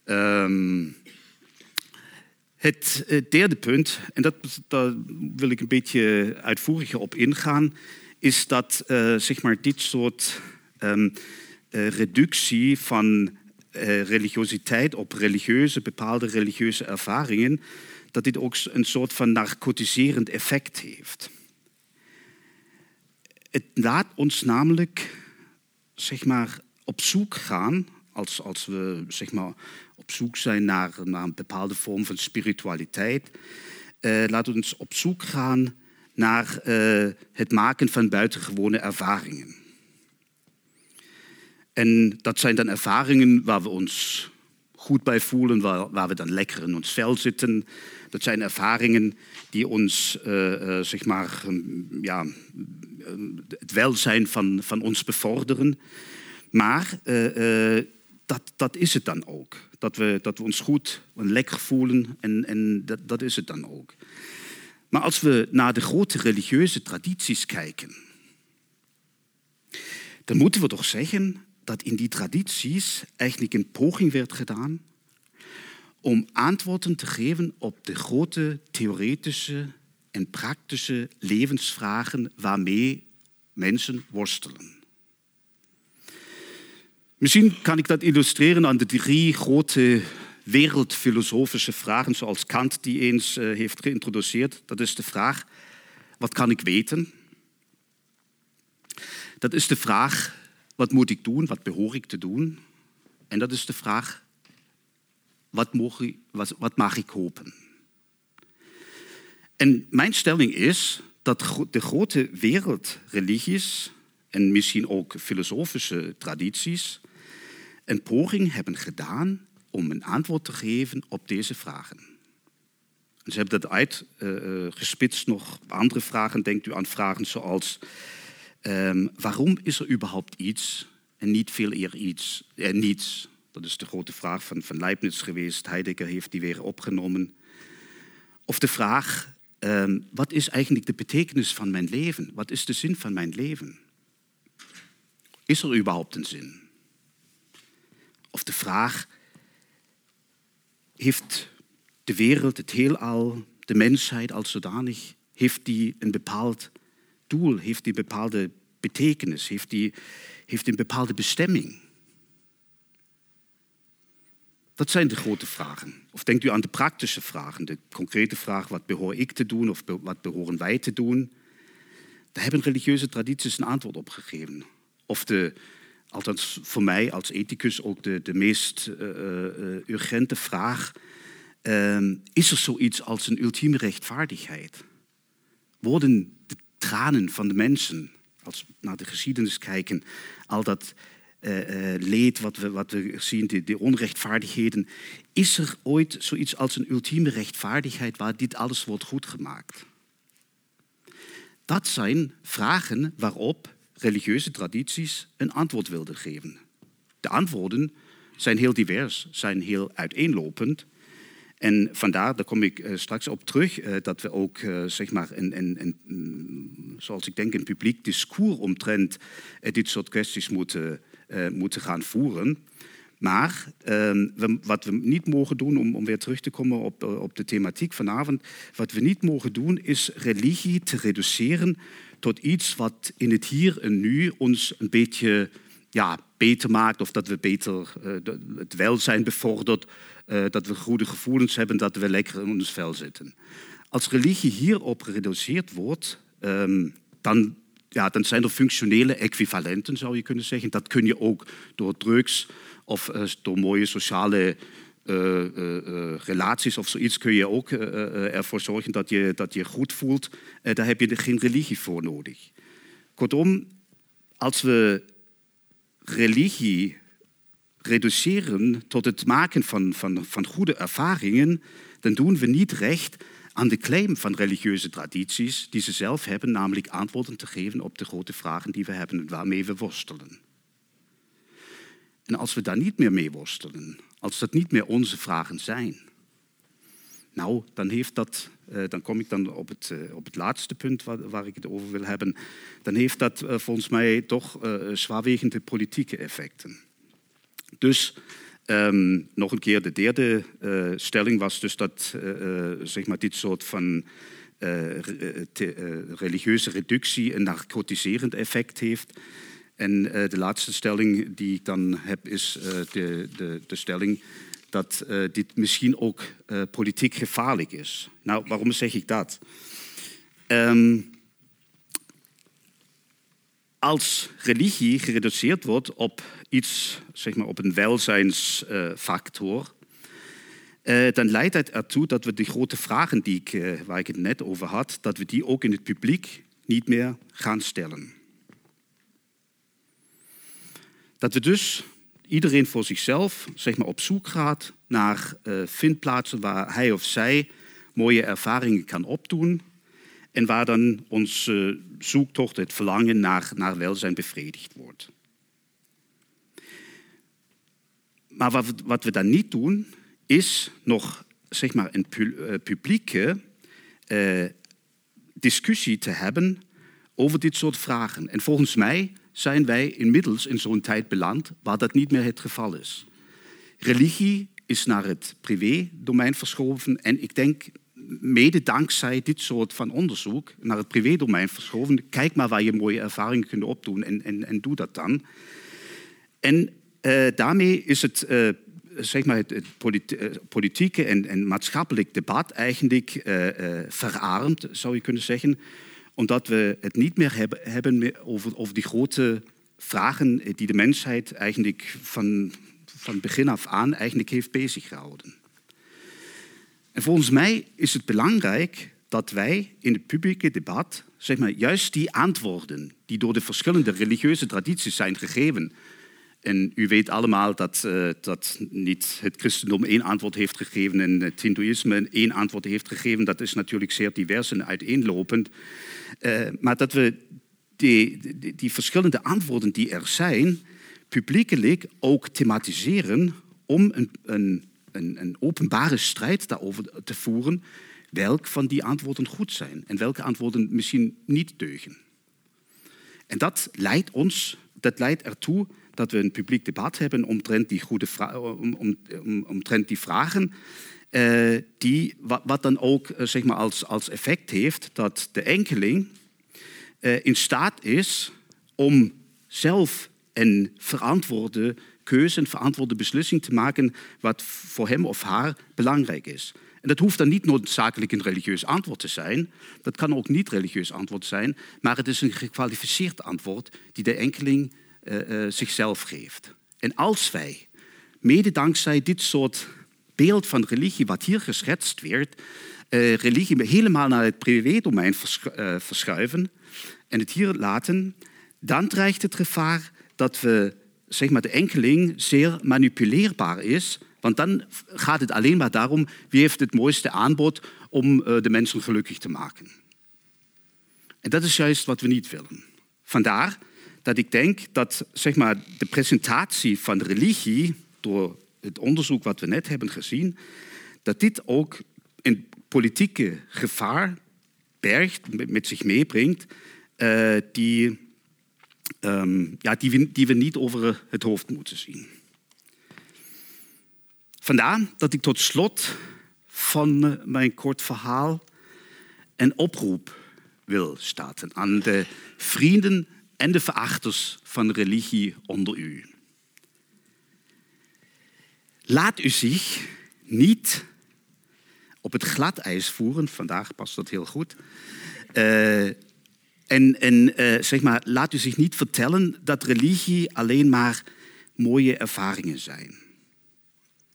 C: Um, het derde punt, en dat, daar wil ik een beetje uitvoeriger op ingaan, is dat zeg maar dit soort um, uh, reductie van uh, religiositeit op religieuze, bepaalde religieuze ervaringen, dat dit ook een soort van narcotiserend effect heeft. Het laat ons namelijk zeg maar, op zoek gaan, als, als we zeg maar, op zoek zijn naar, naar een bepaalde vorm van spiritualiteit, uh, laat ons op zoek gaan naar het maken van buitengewone ervaringen. En dat zijn dan ervaringen waar we ons goed bij voelen, waar, we dan lekker in ons vel zitten. Dat zijn ervaringen die ons, uh, uh, zeg maar, ja, het welzijn van, van ons bevorderen. Maar dat, dat is het dan ook. Dat we, dat we ons goed en lekker voelen en, en dat, dat is het dan ook. Maar als we naar de grote religieuze tradities kijken, dan moeten we toch zeggen dat in die tradities eigenlijk een poging werd gedaan om antwoorden te geven op de grote theoretische en praktische levensvragen waarmee mensen worstelen. Misschien kan ik dat illustreren aan de drie grote wereldfilosofische vragen, zoals Kant die eens uh, heeft geïntroduceerd. Dat is de vraag, wat kan ik weten? Dat is de vraag, wat moet ik doen, wat behoor ik te doen? En dat is de vraag, wat mag ik, hopen? En mijn stelling is dat de grote wereldreligies en misschien ook filosofische tradities een poging hebben gedaan om een antwoord te geven op deze vragen. Ze hebben dat uitgespitst uh, nog andere vragen. Denkt u aan vragen zoals: um, waarom is er überhaupt iets en niet veel eer iets en niets? Dat is de grote vraag van, van Leibniz geweest. Heidegger heeft die weer opgenomen. Of de vraag: um, wat is eigenlijk de betekenis van mijn leven? Wat is de zin van mijn leven? Is er überhaupt een zin? Of de vraag, heeft de wereld, het heelal, de mensheid als zodanig, heeft die een bepaald heeft die bepaalde betekenis, heeft die, heeft een bepaalde bestemming? Dat zijn de grote vragen. Of denkt u aan de praktische vragen, de concrete vraag, wat behoor ik te doen of wat behoren wij te doen? Daar hebben religieuze tradities een antwoord op gegeven. Of de althans voor mij als ethicus ook de, de meest uh, uh, urgente vraag. Uh, is er zoiets als een ultieme rechtvaardigheid? Worden de tranen van de mensen, als we naar de geschiedenis kijken, al dat leed wat we, wat we zien, de, de onrechtvaardigheden, is er ooit zoiets als een ultieme rechtvaardigheid waar dit alles wordt goedgemaakt? Dat zijn vragen waarop religieuze tradities een antwoord wilden geven. De antwoorden zijn heel divers, zijn heel uiteenlopend. En vandaar, daar kom ik uh, straks op terug, uh, dat we ook, uh, zeg maar, een, mm, zoals ik denk, een publiek discours omtrent dit soort kwesties moeten, moeten gaan voeren. Maar ehm, wat we niet mogen doen, om, weer terug te komen op, de thematiek vanavond, wat we niet mogen doen is religie te reduceren tot iets wat in het hier en nu ons een beetje ja, beter maakt of dat we beter het welzijn bevordert, uh, dat we goede gevoelens hebben, dat we lekker in ons vel zitten. Als religie hierop gereduceerd wordt, um, dan, ja, dan zijn er functionele equivalenten, zou je kunnen zeggen. Dat kun je ook door drugs of uh, door mooie sociale uh, relaties of zoiets kun je ook ervoor zorgen dat je, dat je goed voelt. daar heb je geen religie voor nodig. Kortom, als we religie reduceren tot het maken van, van, goede ervaringen, dan doen we niet recht aan de claim van religieuze tradities die ze zelf hebben, namelijk antwoorden te geven op de grote vragen die we hebben en waarmee we worstelen. En als we daar niet meer mee worstelen, als dat niet meer onze vragen zijn, nou, dan, heeft dat, uh, dan kom ik dan op het, uh, op het laatste punt waar, ik het over wil hebben. Dan heeft dat uh, volgens mij toch zwaarwegende politieke effecten. Dus um, nog een keer, de derde stelling was dus dat zeg maar dit soort van religieuze reductie een narcotiserend effect heeft. En de laatste stelling die ik dan heb is de, stelling dat dit misschien ook politiek gevaarlijk is. Nou, waarom zeg ik dat? Um, als religie gereduceerd wordt op iets, zeg maar op een welzijnsfactor, uh, dan leidt het ertoe dat we de grote vragen die ik, waar ik het net over had, dat we die ook in het publiek niet meer gaan stellen. Dat we dus iedereen voor zichzelf zeg maar, op zoek gaat naar uh, vindplaatsen waar hij of zij mooie ervaringen kan opdoen. En waar dan onze zoektocht, het verlangen naar, naar welzijn bevredigd wordt. Maar wat, wat we dan niet doen, is nog zeg maar, een eh, publieke uh, discussie te hebben over dit soort vragen. En volgens mij zijn wij inmiddels in zo'n tijd beland waar dat niet meer het geval is. Religie is naar het privé-domein verschoven en ik denk mede dankzij dit soort van onderzoek naar het privé-domein verschoven. Kijk maar waar je mooie ervaringen kunt opdoen en, en, doe dat dan. En uh, daarmee is het, uh, zeg maar het, uh, politieke en, en, maatschappelijk debat eigenlijk verarmd, zou je kunnen zeggen omdat we het niet meer hebben, hebben over, over die grote vragen die de mensheid eigenlijk van, van begin af aan eigenlijk heeft bezig gehouden. En volgens mij is het belangrijk dat wij in het publieke debat zeg maar, juist die antwoorden die door de verschillende religieuze tradities zijn gegeven. En u weet allemaal dat, uh, dat niet het christendom één antwoord heeft gegeven en het hindoeïsme één antwoord heeft gegeven. Dat is natuurlijk zeer divers en uiteenlopend. Uh, maar dat we die, die, verschillende antwoorden die er zijn, publiekelijk ook thematiseren om een, een, openbare strijd daarover te voeren. Welk van die antwoorden goed zijn en welke antwoorden misschien niet deugen. En dat leidt ons, dat leidt ertoe dat we een publiek debat hebben omtrent die, goede om, om, om, omtrent die vragen. Uh, die, wat, dan ook uh, zeg maar als, als effect heeft dat de enkeling uh, in staat is om zelf een verantwoorde keuze, een verantwoorde beslissing te maken wat voor hem of haar belangrijk is. En dat hoeft dan niet noodzakelijk een religieus antwoord te zijn. Dat kan ook niet religieus antwoord zijn, maar het is een gekwalificeerd antwoord die de enkeling uh, uh, zichzelf geeft. En als wij, mede dankzij dit soort beeld van religie wat hier geschetst werd, uh, religie helemaal naar het privédomein verschuiven en het hier laten, dan dreigt het gevaar dat we, zeg maar, de enkeling zeer manipuleerbaar is. Want dan gaat het alleen maar daarom wie heeft het mooiste aanbod om de mensen gelukkig te maken. En dat is juist wat we niet willen. Vandaar dat ik denk dat zeg maar, de presentatie van religie door het onderzoek wat we net hebben gezien, dat dit ook een politieke gevaar bergt, met zich meebrengt, uh, die, um, ja, die, we, die we niet over het hoofd moeten zien. Vandaar dat ik tot slot van mijn kort verhaal een oproep wil starten aan de vrienden en de verachters van religie onder u. Laat u zich niet op het gladijs voeren, vandaag past dat heel goed. Uh, en uh, zeg maar, laat u zich niet vertellen dat religie alleen maar mooie ervaringen zijn.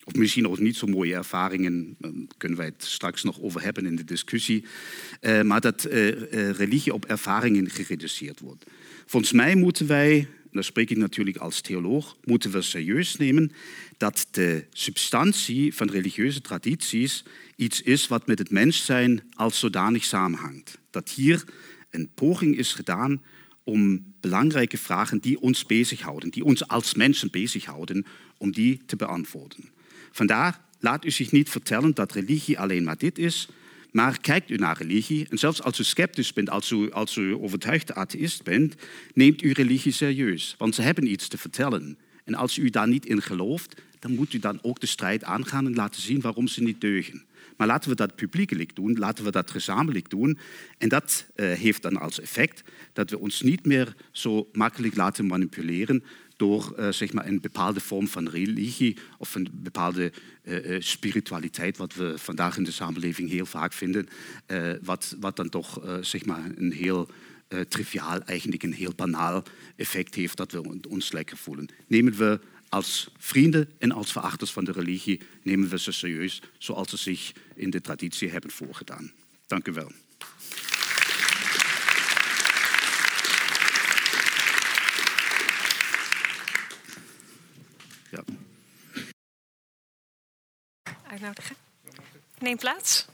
C: Of misschien ook niet zo mooie ervaringen, daar kunnen wij het straks nog over hebben in de discussie, uh, maar dat religie op ervaringen gereduceerd wordt. Volgens mij moeten wij, daar spreek ik natuurlijk als theoloog, moeten we serieus nemen dat de substantie van religieuze tradities iets is wat met het mens zijn als zodanig samenhangt. Dat hier een poging is gedaan om belangrijke vragen die ons bezighouden, die ons als mensen bezighouden, om die te beantwoorden. Vandaar laat u zich niet vertellen dat religie alleen maar dit is, maar kijkt u naar religie en zelfs als u sceptisch bent, als u, als u overtuigde atheïst bent, neemt u religie serieus, want ze hebben iets te vertellen. En als u daar niet in gelooft, dan moet u dan ook de strijd aangaan en laten zien waarom ze niet deugen. Maar laten we dat publiekelijk doen, laten we dat gezamenlijk doen. En dat uh, heeft dan als effect dat we ons niet meer zo makkelijk laten manipuleren door uh, zeg maar een bepaalde vorm van religie of een bepaalde uh, spiritualiteit, wat we vandaag in de samenleving heel vaak vinden, wat, wat dan toch zeg maar een heel triviaal, eigenlijk een heel banaal effect heeft dat we ons lekker voelen. Nemen we als vrienden en als verachters van de religie nemen we ze serieus zoals ze zich in de traditie hebben voorgedaan. Dank u wel.
D: Ja. Uitnodigen. Neem plaats.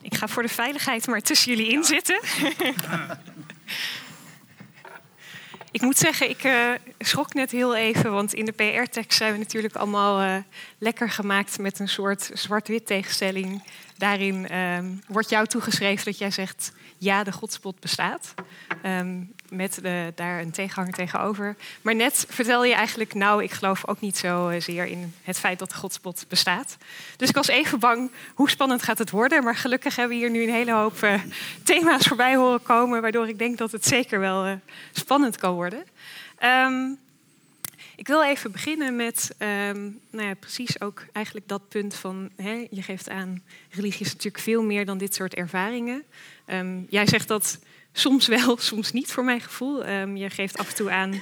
D: Ik ga voor de veiligheid maar tussen jullie in zitten. Ik moet zeggen, ik uh, schrok net heel even, want in de PR-tekst zijn we natuurlijk allemaal uh, lekker gemaakt met een soort zwart-wit tegenstelling. Daarin uh, wordt jou toegeschreven dat jij zegt, ja, de godspot bestaat. Um, met daar een tegenhanger tegenover. Maar net vertel je eigenlijk, nou, ik geloof ook niet zo zeer in het feit dat de godspot bestaat. Dus ik was even bang, hoe spannend gaat het worden? Maar gelukkig hebben we hier nu een hele hoop uh, thema's voorbij horen komen, waardoor ik denk dat het zeker wel uh, spannend kan worden. Um, ik wil even beginnen met um, nou ja, precies ook eigenlijk dat punt van, hè, je geeft aan, religie is natuurlijk veel meer dan dit soort ervaringen. Um, jij zegt dat soms wel, soms niet voor mijn gevoel. Um, je geeft af en toe aan,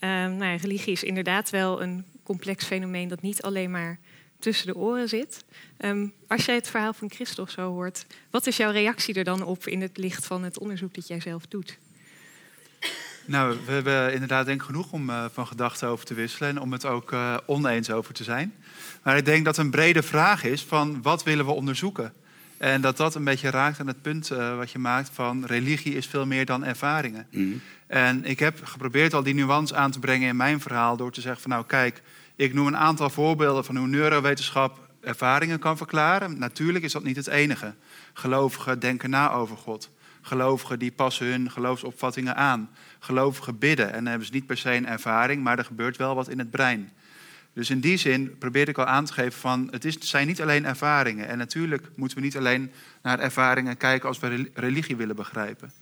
D: nou ja, religie is inderdaad wel een complex fenomeen dat niet alleen maar tussen de oren zit. als jij het verhaal van Christophe zo hoort, wat is jouw reactie er dan op in het licht van het onderzoek dat jij zelf doet?
B: Nou, we hebben inderdaad denk ik genoeg om uh, van gedachten over te wisselen en om het ook uh, oneens over te zijn. Maar ik denk dat een brede vraag is van wat willen we onderzoeken? En dat dat een beetje raakt aan het punt uh, wat je maakt van religie is veel meer dan ervaringen. Mm. En ik heb geprobeerd al die nuance aan te brengen in mijn verhaal door te zeggen van nou kijk, ik noem een aantal voorbeelden van hoe neurowetenschap ervaringen kan verklaren. Natuurlijk is dat niet het enige. Gelovigen denken na over God. Gelovigen die passen hun geloofsopvattingen aan. Gelovigen bidden en dan hebben ze niet per se een ervaring, maar er gebeurt wel wat in het brein. Dus in die zin probeer ik al aan te geven van het, is, het zijn niet alleen ervaringen. En natuurlijk moeten we niet alleen naar ervaringen kijken als we religie willen begrijpen.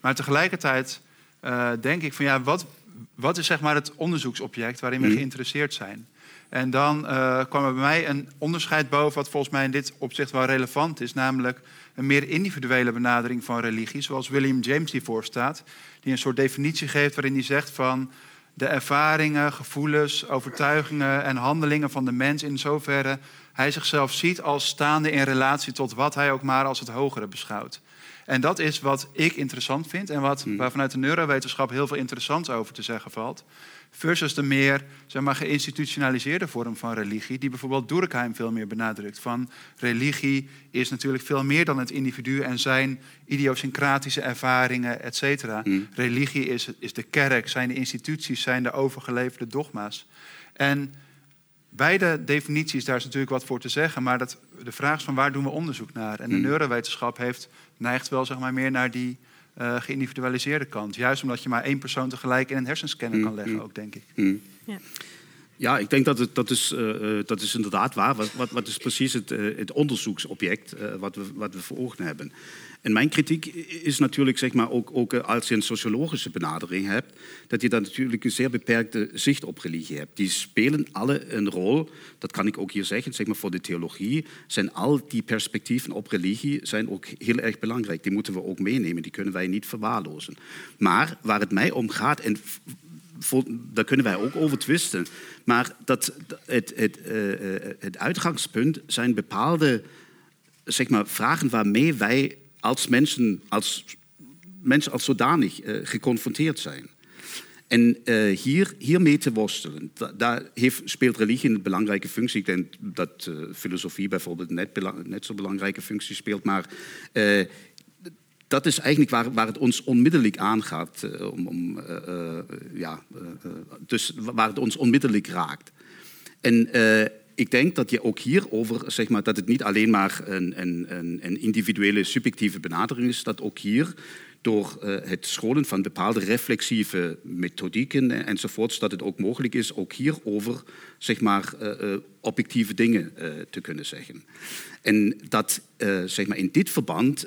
B: Maar tegelijkertijd uh, denk ik van ja, wat, wat is zeg maar het onderzoeksobject waarin we mhm. geïnteresseerd zijn? En dan uh, kwam er bij mij een onderscheid boven, wat volgens mij in dit opzicht wel relevant is, namelijk een meer individuele benadering van religie, zoals William James hiervoor staat, die een soort definitie geeft waarin hij zegt van de ervaringen, gevoelens, overtuigingen en handelingen van de mens in zoverre hij zichzelf ziet als staande in relatie tot wat hij ook maar als het hogere beschouwt. En dat is wat ik interessant vind en wat, hmm. waar vanuit de neurowetenschap heel veel interessants over te zeggen valt. Versus de meer zeg maar, geïnstitutionaliseerde vorm van religie, die bijvoorbeeld Durkheim veel meer benadrukt. Van religie is natuurlijk veel meer dan het individu en zijn idiosyncratische ervaringen, et cetera. Hmm. Religie is, is de kerk, zijn de instituties, zijn de overgeleverde dogma's. En beide definities, daar is natuurlijk wat voor te zeggen, maar dat, de vraag is van waar doen we onderzoek naar? En de hmm. neurowetenschap heeft, neigt wel zeg maar, meer naar die uh, geïndividualiseerde kant. Juist omdat je maar één persoon tegelijk in een hersenscanner kan leggen, ook denk ik.
C: Ja. Ja, ik denk dat het, dat, is, uh, dat is inderdaad waar. Wat, wat, wat is precies het, uh, het onderzoeksobject uh, wat, we, wat we voor ogen hebben? En mijn kritiek is natuurlijk, zeg maar, ook, ook als je een sociologische benadering hebt, dat je dan natuurlijk een zeer beperkte zicht op religie hebt. Die spelen alle een rol, dat kan ik ook hier zeggen, zeg maar voor de theologie, zijn al die perspectieven op religie zijn ook heel erg belangrijk. Die moeten we ook meenemen, die kunnen wij niet verwaarlozen. Maar waar het mij om gaat, en daar kunnen wij ook over twisten. Maar dat, het, het, het uitgangspunt zijn bepaalde zeg maar, vragen waarmee wij als mensen als, mensen als zodanig geconfronteerd zijn. En uh, hier, hiermee te worstelen, daar heeft, speelt religie een belangrijke functie. Ik denk dat uh, filosofie bijvoorbeeld net, net zo'n belangrijke functie speelt. Maar dat is eigenlijk waar, waar, het ons onmiddellijk aangaat. om, om ja, dus waar het ons onmiddellijk raakt. En ik denk dat je ook hierover, zeg maar, dat het niet alleen maar een, individuele subjectieve benadering is, dat ook hier door uh, het scholen van bepaalde reflexieve methodieken enzovoorts, dat het ook mogelijk is ook hierover zeg maar, uh, objectieve dingen te kunnen zeggen. En dat zeg maar in dit verband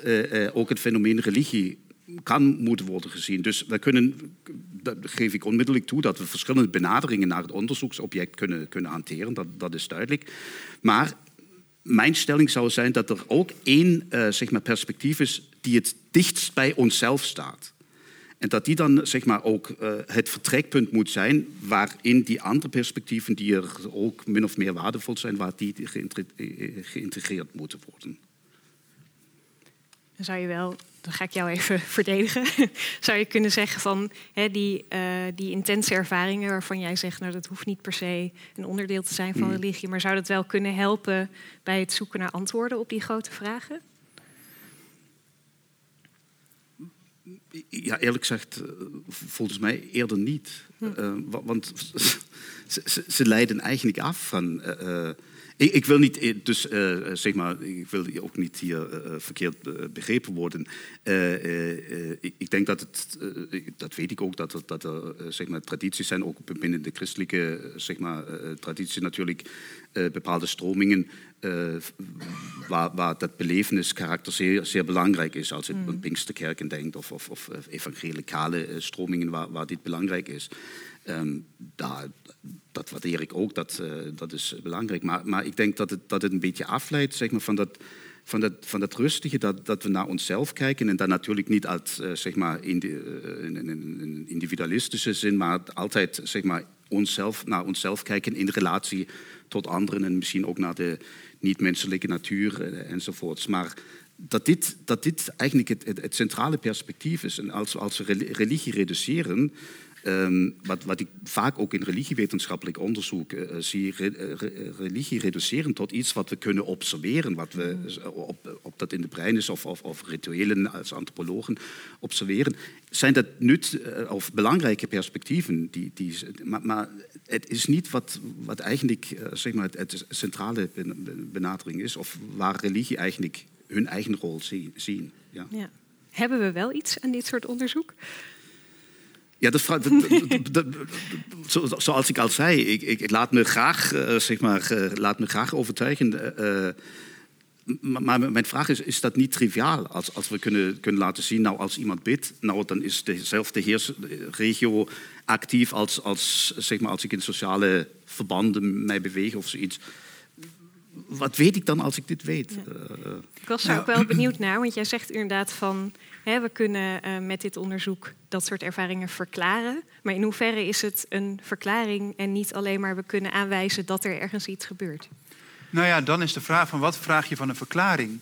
C: ook het fenomeen religie kan moeten worden gezien. Dus we kunnen, dat geef ik onmiddellijk toe, dat we verschillende benaderingen naar het onderzoeksobject kunnen, kunnen hanteren, dat, dat is duidelijk. Maar mijn stelling zou zijn dat er ook één uh, zeg maar, perspectief is die het dichtst bij onszelf staat. En dat die dan zeg maar, ook uh, het vertrekpunt moet zijn waarin die andere perspectieven die er ook min of meer waardevol zijn, waar die eh, geïntegreerd moeten worden.
D: Dan zou je wel, dan ga ik jou even verdedigen, zou je kunnen zeggen van hè, die, uh, die intense ervaringen waarvan jij zegt, nou dat hoeft niet per se een onderdeel te zijn van hmm. religie, maar zou dat wel kunnen helpen bij het zoeken naar antwoorden op die grote vragen?
C: Ja, eerlijk gezegd, eh, volgens mij eerder niet. Uh, want ze, ze, leiden eigenlijk af van. Ik, ik, wil niet, dus zeg maar, ik wil ook niet hier verkeerd begrepen worden. Ik, ik, denk dat het, dat weet ik ook, dat er, dat er zeg maar, tradities zijn, ook binnen de christelijke zeg maar, traditie natuurlijk, bepaalde stromingen waar, waar, dat beleveniskarakter zeer, zeer belangrijk is. Als je mm. aan Pinksterkerken denkt of, of, of evangelicale stromingen waar, waar, dit belangrijk is. Um, daar, dat waardeer ik ook, dat, uh, dat is belangrijk. Maar, maar ik denk dat het, dat het een beetje afleidt zeg maar, van dat van dat, van dat rustige, dat, dat we naar onszelf kijken. En dan natuurlijk niet uit uh, zeg maar in, de, in, in, in, individualistische zin, maar altijd zeg maar, onszelf, naar onszelf kijken in relatie tot anderen en misschien ook naar de niet-menselijke natuur eh, enzovoorts. Maar dat dit, dat dit eigenlijk het, het, centrale perspectief is. En als, als we religie reduceren, um, wat, wat, ik vaak ook in religiewetenschappelijk onderzoek uh, zie, re, re, religie reduceren tot iets wat we kunnen observeren, wat we op, op dat in de brein is of, of, of rituelen als antropologen observeren, zijn dat nut uh, of belangrijke perspectieven. Die, die, maar, maar het is niet wat, wat eigenlijk uh, zeg maar het, het, centrale benadering is, of waar religie eigenlijk hun eigen rol zien. Ja. ja.
D: Hebben we wel iets aan dit soort onderzoek?
C: Ja, dat, dat, zoals ik al zei, ik, ik laat me graag, uh, zeg maar, uh, laat me graag overtuigen. Uh, maar mijn vraag is, is dat niet triviaal? Als, als we kunnen, kunnen laten zien, nou als iemand bidt, nou dan is dezelfde heersregio actief als, als, zeg maar, als ik in sociale verbanden mij beweeg of zoiets wat weet ik dan als ik dit weet?
D: ik was er nou, ook wel benieuwd naar, want jij zegt inderdaad van we kunnen uh, met dit onderzoek dat soort ervaringen verklaren. Maar in hoeverre is het een verklaring en niet alleen maar we kunnen aanwijzen dat er ergens iets gebeurt?
B: Nou ja, dan is de vraag van wat vraag je van een verklaring?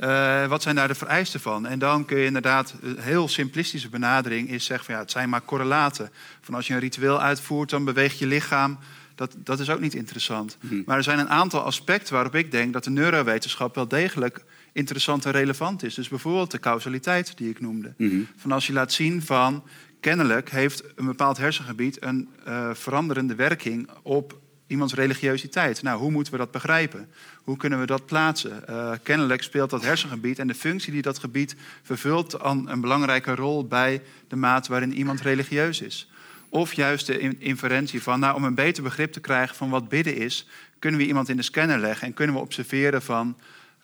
B: Uh, wat zijn daar de vereisten van? En dan kun je inderdaad, een heel simplistische benadering is zeggen van ja, het zijn maar correlaten. Van als je een ritueel uitvoert, dan beweegt je lichaam dat, dat is ook niet interessant. Mhm. Maar er zijn een aantal aspecten waarop ik denk dat de neurowetenschap wel degelijk interessant en relevant is. Dus bijvoorbeeld de causaliteit die ik noemde. Mhm. Van als je laat zien van kennelijk heeft een bepaald hersengebied een uh, veranderende werking op iemands religiositeit. Nou, hoe moeten we dat begrijpen? Hoe kunnen we dat plaatsen? Uh, kennelijk speelt dat hersengebied en de functie die dat gebied vervult een belangrijke rol bij de mate waarin iemand religieus is. Of juist de inferentie van, nou, om een beter begrip te krijgen van wat bidden is, kunnen we iemand in de scanner leggen en kunnen we observeren van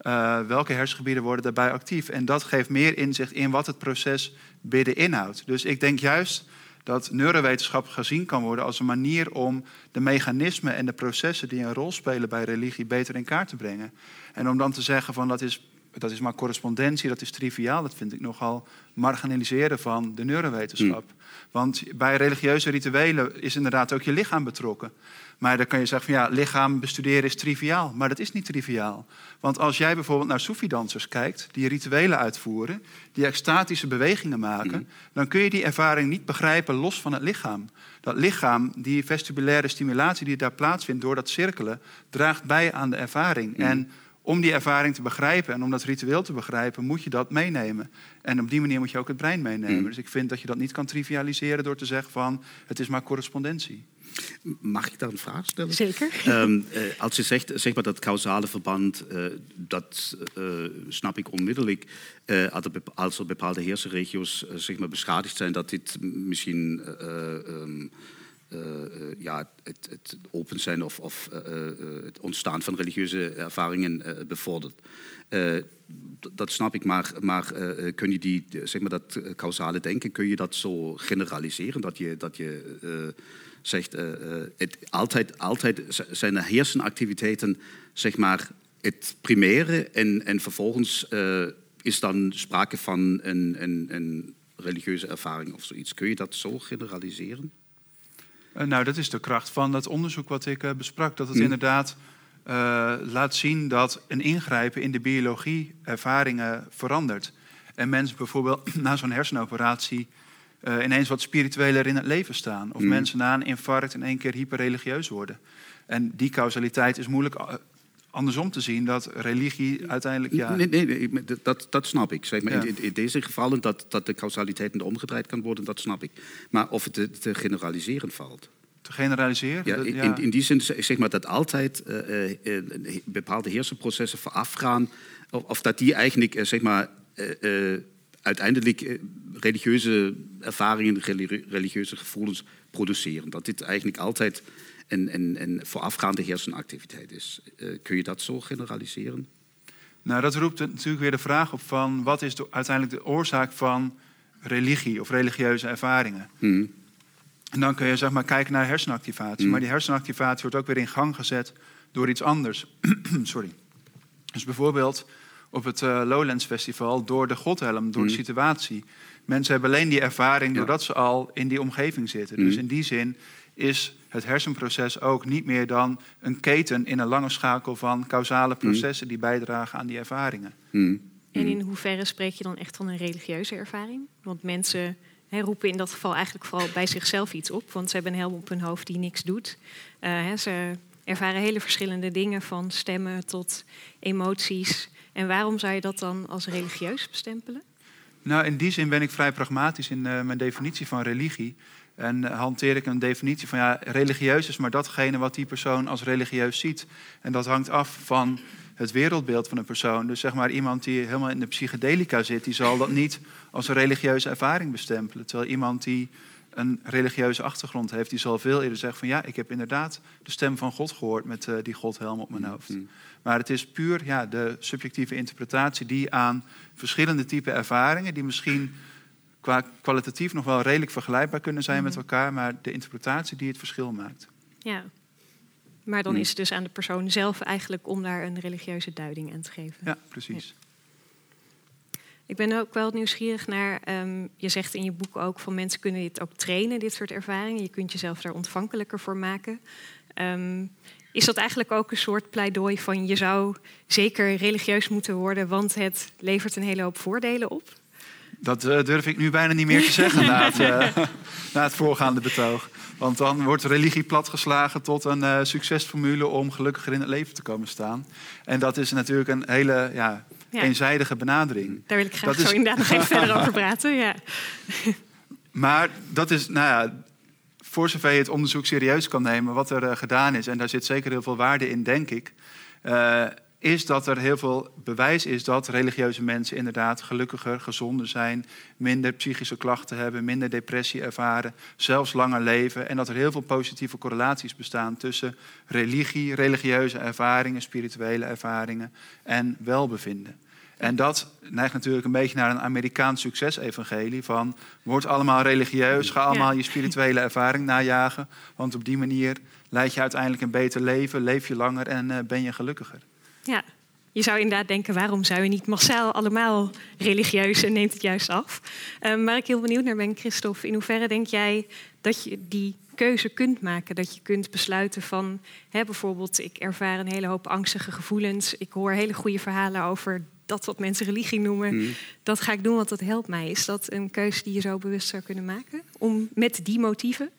B: uh, welke hersengebieden worden daarbij actief. En dat geeft meer inzicht in wat het proces bidden inhoudt. Dus ik denk juist dat neurowetenschap gezien kan worden als een manier om de mechanismen en de processen die een rol spelen bij religie beter in kaart te brengen. En om dan te zeggen van dat is dat is maar correspondentie, dat is triviaal. Dat vind ik nogal marginaliseren van de neurowetenschap. Want bij religieuze rituelen is inderdaad ook je lichaam betrokken. Maar dan kan je zeggen van ja, lichaam bestuderen is triviaal. Maar dat is niet triviaal. Want als jij bijvoorbeeld naar Soefi-dansers kijkt, die rituelen uitvoeren, die extatische bewegingen maken,
C: Mhm.
B: dan kun je die ervaring niet begrijpen los van het lichaam. Dat lichaam, die vestibulaire stimulatie die daar plaatsvindt door dat cirkelen, draagt bij aan de ervaring.
C: Mhm.
B: En om die ervaring te begrijpen en om dat ritueel te begrijpen, moet je dat meenemen. En op die manier moet je ook het brein meenemen.
C: Mhm.
B: Dus ik vind dat je dat niet kan trivialiseren door te zeggen van het is maar correspondentie.
C: Mag ik daar een vraag stellen?
D: Zeker.
C: Ehm, eh, als je zegt zeg maar, dat causale verband, eh, dat eh, snap ik onmiddellijk. Als, er bepaalde heersenregio's zeg maar, beschadigd zijn, dat dit misschien eh, ehm, eh, eh, ja, het, het open zijn of, of het ontstaan van religieuze ervaringen bevordert. Dat snap ik, maar, maar kun je die, zeg maar, dat causale denken, kun je dat zo generaliseren? Dat je, dat je zegt, eh, eh, het, altijd, altijd zijn de hersenactiviteiten zeg maar, het primaire en, en vervolgens eh, is dan sprake van een, een, een religieuze ervaring of zoiets. Kun je dat zo generaliseren?
B: Nou, dat is de kracht van dat onderzoek wat ik besprak. Dat het
C: Mhm.
B: inderdaad laat zien dat een ingrijpen in de biologie ervaringen verandert. En mensen bijvoorbeeld na zo'n hersenoperatie eh, ineens wat spiritueler in het leven staan. Of
C: Mhm.
B: mensen na een infarct in één keer hyperreligieus worden. En die causaliteit is moeilijk eh, andersom te zien. Dat religie uiteindelijk... Ja,
C: Nee, nee, dat, dat snap ik. Zeg maar.
B: Ja.
C: in, in deze gevallen dat, dat de causaliteit omgedraaid kan worden, dat snap ik. Maar of het te, te generaliseren valt.
B: te generaliseren.
C: Ja, in, in, in die zin zeg maar dat altijd eh, bepaalde heersenprocessen voorafgaan, of, of dat die eigenlijk zeg maar, uiteindelijk eh, religieuze ervaringen, reli- religieuze gevoelens produceren. Dat dit eigenlijk altijd een, een, een voorafgaande hersenactiviteit is. Eh, kun je dat zo generaliseren?
B: Nou, dat roept natuurlijk weer de vraag op van wat is de- uiteindelijk de oorzaak van religie of religieuze ervaringen.
C: Hm.
B: En dan kun je zeg maar kijken naar hersenactivatie.
C: Mm.
B: Maar die hersenactivatie wordt ook weer in gang gezet door iets anders. Sorry. Dus bijvoorbeeld op het eh, Lowlands Festival door de godhelm, door de
C: Mm.
B: situatie. Mensen hebben alleen die ervaring
C: Ja.
B: doordat ze al in die omgeving zitten. Dus
C: Mm.
B: in die zin is het hersenproces ook niet meer dan een keten in een lange schakel van causale processen die bijdragen aan die ervaringen.
C: Hm.
D: En in hoeverre spreek je dan echt van een religieuze ervaring? Want mensen hè, roepen in dat geval eigenlijk vooral bij zichzelf iets op. Want ze hebben een helm op hun hoofd die niks doet. Eh, hè, ze ervaren hele verschillende dingen, van stemmen tot emoties. En waarom zou je dat dan als religieus bestempelen?
B: Nou, in die zin ben ik vrij pragmatisch in eh, mijn definitie van religie. En eh, hanteer ik een definitie van ja, religieus is maar datgene wat die persoon als religieus ziet. En dat hangt af van het wereldbeeld van een persoon. Dus zeg maar iemand die helemaal in de psychedelica zit, die zal dat niet als een religieuze ervaring bestempelen. Terwijl iemand die een religieuze achtergrond heeft, die zal veel eerder zeggen van ja, ik heb inderdaad de stem van God gehoord met eh, die godhelm op mijn hoofd.
C: Mm.
B: Maar het is puur ja, de subjectieve interpretatie die aan verschillende typen ervaringen, die misschien qua kwalitatief nog wel redelijk vergelijkbaar kunnen zijn met
D: Mhm.
B: elkaar, maar de interpretatie die het verschil maakt.
D: Ja. Maar dan is het dus aan de persoon zelf eigenlijk om daar een religieuze duiding aan te geven.
B: Ja, precies.
D: Ik ben ook wel nieuwsgierig naar, ehm, je zegt in je boek ook van mensen kunnen dit ook trainen, dit soort ervaringen. Je kunt jezelf daar ontvankelijker voor maken. Ehm, is dat eigenlijk ook een soort pleidooi van je zou zeker religieus moeten worden, want het levert een hele hoop voordelen op?
B: Dat eh, durf ik nu bijna niet meer te zeggen na het, eh, na het voorgaande betoog. Want dan wordt religie platgeslagen tot een eh, succesformule om gelukkiger in het leven te komen staan. En dat is natuurlijk een hele ja,
D: Ja.
B: eenzijdige benadering.
D: Daar wil ik graag
B: Dat is-
D: zo inderdaad nog even verder over praten. Ja.
B: Maar dat is, nou ja, voor zover je het onderzoek serieus kan nemen, wat er eh, gedaan is, en daar zit zeker heel veel waarde in, denk ik, eh, is dat er heel veel bewijs is dat religieuze mensen inderdaad gelukkiger, gezonder zijn, minder psychische klachten hebben, minder depressie ervaren, zelfs langer leven. En dat er heel veel positieve correlaties bestaan tussen religie, religieuze ervaringen, spirituele ervaringen en welbevinden. En dat neigt natuurlijk een beetje naar een Amerikaans succesevangelie van word allemaal religieus, ga allemaal je spirituele ervaring najagen, want op die manier leid je uiteindelijk een beter leven, leef je langer en eh, ben je gelukkiger.
D: Ja. je zou inderdaad denken, waarom zijn we niet massaal allemaal religieus en neemt het juist af? Um, waar ik heel benieuwd naar ben, Christophe, in hoeverre denk jij dat je die keuze kunt maken? Dat je kunt besluiten van, hè, bijvoorbeeld, ik ervaar een hele hoop angstige gevoelens, ik hoor hele goede verhalen over dat wat mensen religie noemen, hmm. dat ga ik doen, want dat helpt mij. Is dat een keuze die je zo bewust zou kunnen maken, om met die motieven?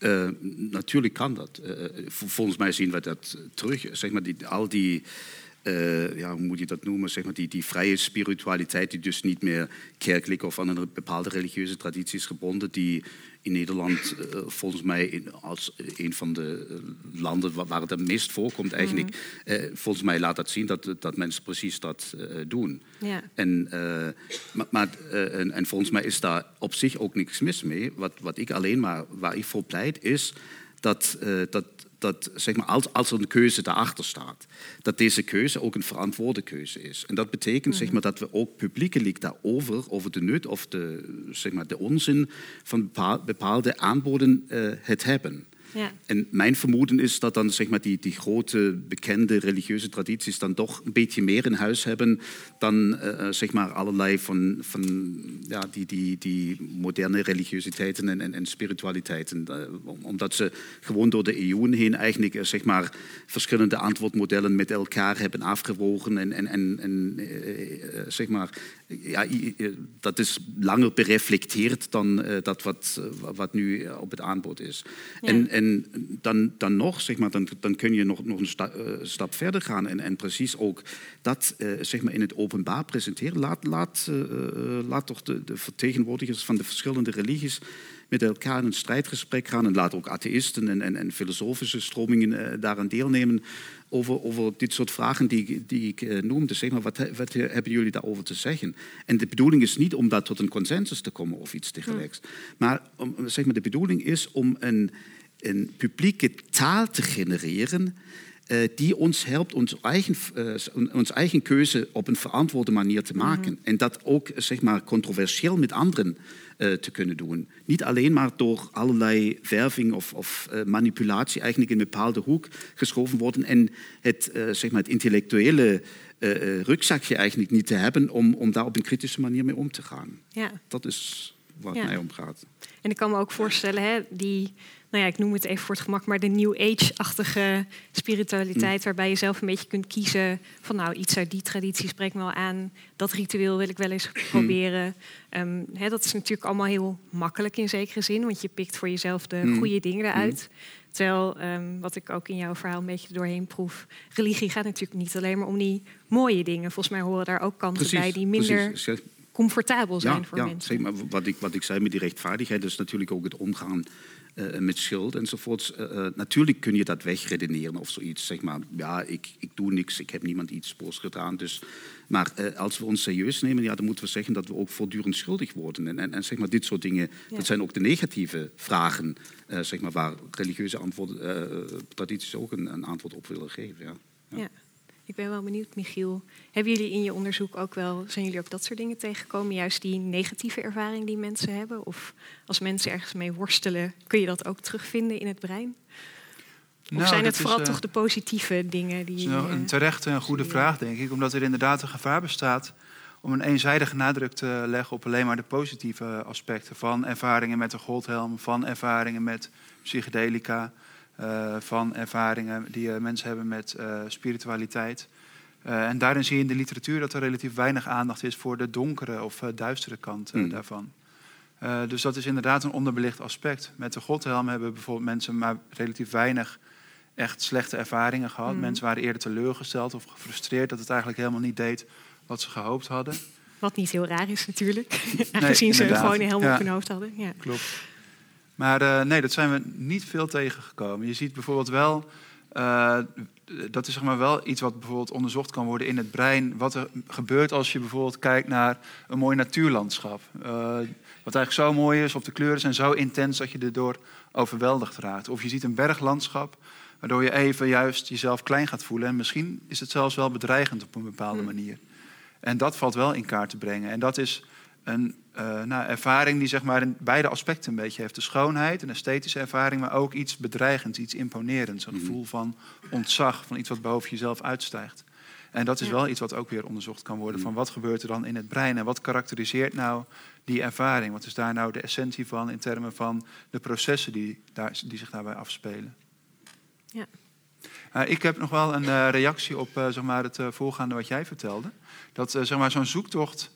C: Uh, natuurlijk kan dat. Uh, volgens mij zien we dat terug. Zeg maar, die, al die uh, ja, hoe moet je dat noemen, zeg maar, die, die vrije spiritualiteit, die dus niet meer kerkelijk of aan een bepaalde religieuze traditie is gebonden, die in Nederland uh, volgens mij in, als een van de eh, landen waar, het het meest voorkomt eigenlijk, mm. uh, volgens mij laat dat zien dat, dat mensen precies dat doen. Ja. En, maar, maar en, en, volgens mij is daar op zich ook niks mis mee. Wat, wat ik alleen maar, waar ik voor pleit, is dat, dat dat zeg maar, als, als er een keuze daarachter staat, dat deze keuze ook een verantwoorde keuze is. En dat betekent zeg mhm. maar, dat we ook publiekelijk daarover, over de nut of de, zeg maar, de onzin van bepaalde aanboden uh, het hebben. Ja. En mijn vermoeden is dat dan zeg maar, die, die grote bekende religieuze tradities dan toch een beetje meer in huis hebben dan uh, zeg maar allerlei van, van ja, die, die, die moderne religiositeiten en, en, en spiritualiteiten. Uh, omdat ze gewoon door de eeuwen heen eigenlijk uh, zeg maar, verschillende antwoordmodellen met elkaar hebben afgewogen en, en, en, en zeg maar, ja, dat is langer bereflecteerd dan dat wat, wat nu op het aanbod is. Ja. En, en dan, dan nog, zeg maar, dan, dan kun je nog, nog een sta, uh, stap verder gaan en, en precies ook dat uh, zeg maar in het openbaar presenteren. Laat, laat, uh, laat toch de, de, vertegenwoordigers van de verschillende religies met elkaar in een strijdgesprek gaan en laat ook atheïsten en, en, en filosofische stromingen daaraan deelnemen over, over dit soort vragen die, die ik noemde. Zeg maar, wat, wat hebben jullie daarover te zeggen? En de bedoeling is niet om daar tot een consensus te komen of iets tegelijks. Hm. Maar, om, zeg maar de bedoeling is om een een publieke taal te genereren uh, die ons helpt onze eigen, uh, ons eigen keuze op een verantwoorde manier te maken. Mhm. En dat ook zeg maar, controversieel met anderen uh, te kunnen doen. Niet alleen maar door allerlei werving of, of manipulatie eigenlijk in een bepaalde hoek geschoven worden en het, zeg maar, het intellectuele rugzakje eigenlijk niet te hebben om, om daar op een kritische manier mee om te gaan. Ja. Dat is waar het mij om gaat.
D: En ik kan me ook voorstellen, hè, die nou ja, ik noem het even voor het gemak, maar de New Age-achtige spiritualiteit, mm. waarbij je zelf een beetje kunt kiezen van nou, iets uit die traditie spreekt me wel aan, dat ritueel wil ik wel eens mm. proberen. Um, dat is natuurlijk allemaal heel makkelijk in zekere zin, want je pikt voor jezelf de mm. goede dingen eruit. Terwijl, um, wat ik ook in jouw verhaal een beetje doorheen proef, religie gaat natuurlijk niet alleen maar om die mooie dingen. Volgens mij horen daar ook kanten bij die minder comfortabel zijn voor
C: ja,
D: mensen.
C: Zeg maar, wat, ik, wat ik zei met die rechtvaardigheid, is natuurlijk ook het omgaan uh, met schuld enzovoort. Uh, natuurlijk kun je dat wegredeneren of zoiets. Zeg maar, ja, ik, ik doe niks, ik heb niemand iets boos gedaan. Dus, maar uh, als we ons serieus nemen, ja, dan moeten we zeggen dat we ook voortdurend schuldig worden. En, en, en zeg maar, dit soort dingen, ja. dat zijn ook de negatieve vragen, zeg maar, waar religieuze antwoorden, tradities ook een, een, antwoord op willen geven. Ja.
D: ja. Ik ben wel benieuwd, Michiel. Hebben jullie in je onderzoek ook wel, zijn jullie ook dat soort dingen tegengekomen? Juist die negatieve ervaring die mensen hebben? Of als mensen ergens mee worstelen, kun je dat ook terugvinden in het brein? Of nou, zijn het vooral is, uh, toch de positieve dingen die.
B: Een terechte en goede vraag, denk ik. Omdat er inderdaad een gevaar bestaat om een eenzijdige nadruk te leggen op alleen maar de positieve aspecten van ervaringen met de goldhelm, van ervaringen met psychedelica. Eh, van ervaringen die eh, mensen hebben met eh, spiritualiteit. en daarin zie je in de literatuur dat er relatief weinig aandacht is voor de donkere of duistere kant hmm. daarvan. dus dat is inderdaad een onderbelicht aspect. Met de godhelm hebben bijvoorbeeld mensen maar relatief weinig echt slechte ervaringen gehad. Hmm. Mensen waren eerder teleurgesteld of gefrustreerd dat het eigenlijk helemaal niet deed wat ze gehoopt hadden.
D: Wat niet heel raar is natuurlijk, aangezien ze gewoon helemaal ja. op hun hoofd hadden. Ja.
B: Klopt. Maar uh, nee, dat zijn we niet veel tegengekomen. Je ziet bijvoorbeeld wel, uh, dat is zeg maar wel iets wat bijvoorbeeld onderzocht kan worden in het brein. Wat er gebeurt als je bijvoorbeeld kijkt naar een mooi natuurlandschap. Uh, wat eigenlijk zo mooi is, of de kleuren zijn zo intens dat je erdoor overweldigd raakt. Of je ziet een berglandschap, waardoor je even juist jezelf klein gaat voelen. En misschien is het zelfs wel bedreigend op een bepaalde hmm. manier. En dat valt wel in kaart te brengen. En dat is een uh, nou, ervaring die zeg maar in beide aspecten een beetje heeft. De schoonheid, een esthetische ervaring, maar ook iets bedreigends, iets imponerends. Een mhm. gevoel van ontzag, van iets wat boven jezelf uitstijgt. En dat is
D: Ja.
B: wel iets wat ook weer onderzocht kan worden. Van wat gebeurt er dan in het brein en wat karakteriseert nou die ervaring? Wat is daar nou de essentie van in termen van de processen die, daar, die zich daarbij afspelen?
D: Ja.
B: Eh, ik heb nog wel een eh, reactie op eh, zeg maar het eh, voorgaande wat jij vertelde. Dat zeg maar, zo'n zoektocht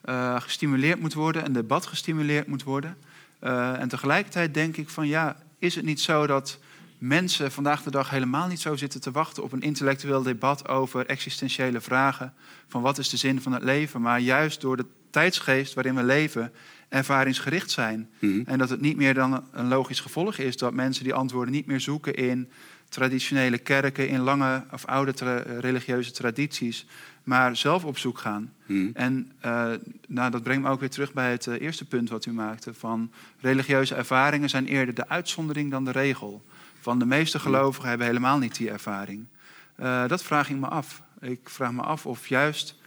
B: eh, gestimuleerd moet worden, een debat gestimuleerd moet worden. Eh, en tegelijkertijd denk ik van ja, is het niet zo dat mensen vandaag de dag helemaal niet zo zitten te wachten op een intellectueel debat over existentiële vragen van wat is de zin van het leven, maar juist door de tijdsgeest waarin we leven ervaringsgericht zijn.
C: Mhm.
B: En dat het niet meer dan een logisch gevolg is dat mensen die antwoorden niet meer zoeken in traditionele kerken, in lange of oude tra- religieuze tradities, maar zelf op zoek gaan.
C: Mhm.
B: En eh, nou, dat brengt me ook weer terug bij het eh, eerste punt wat u maakte. Van religieuze ervaringen zijn eerder de uitzondering dan de regel. Van de meeste gelovigen hebben helemaal niet die ervaring. Eh, dat vraag ik me af. Ik vraag me af of juist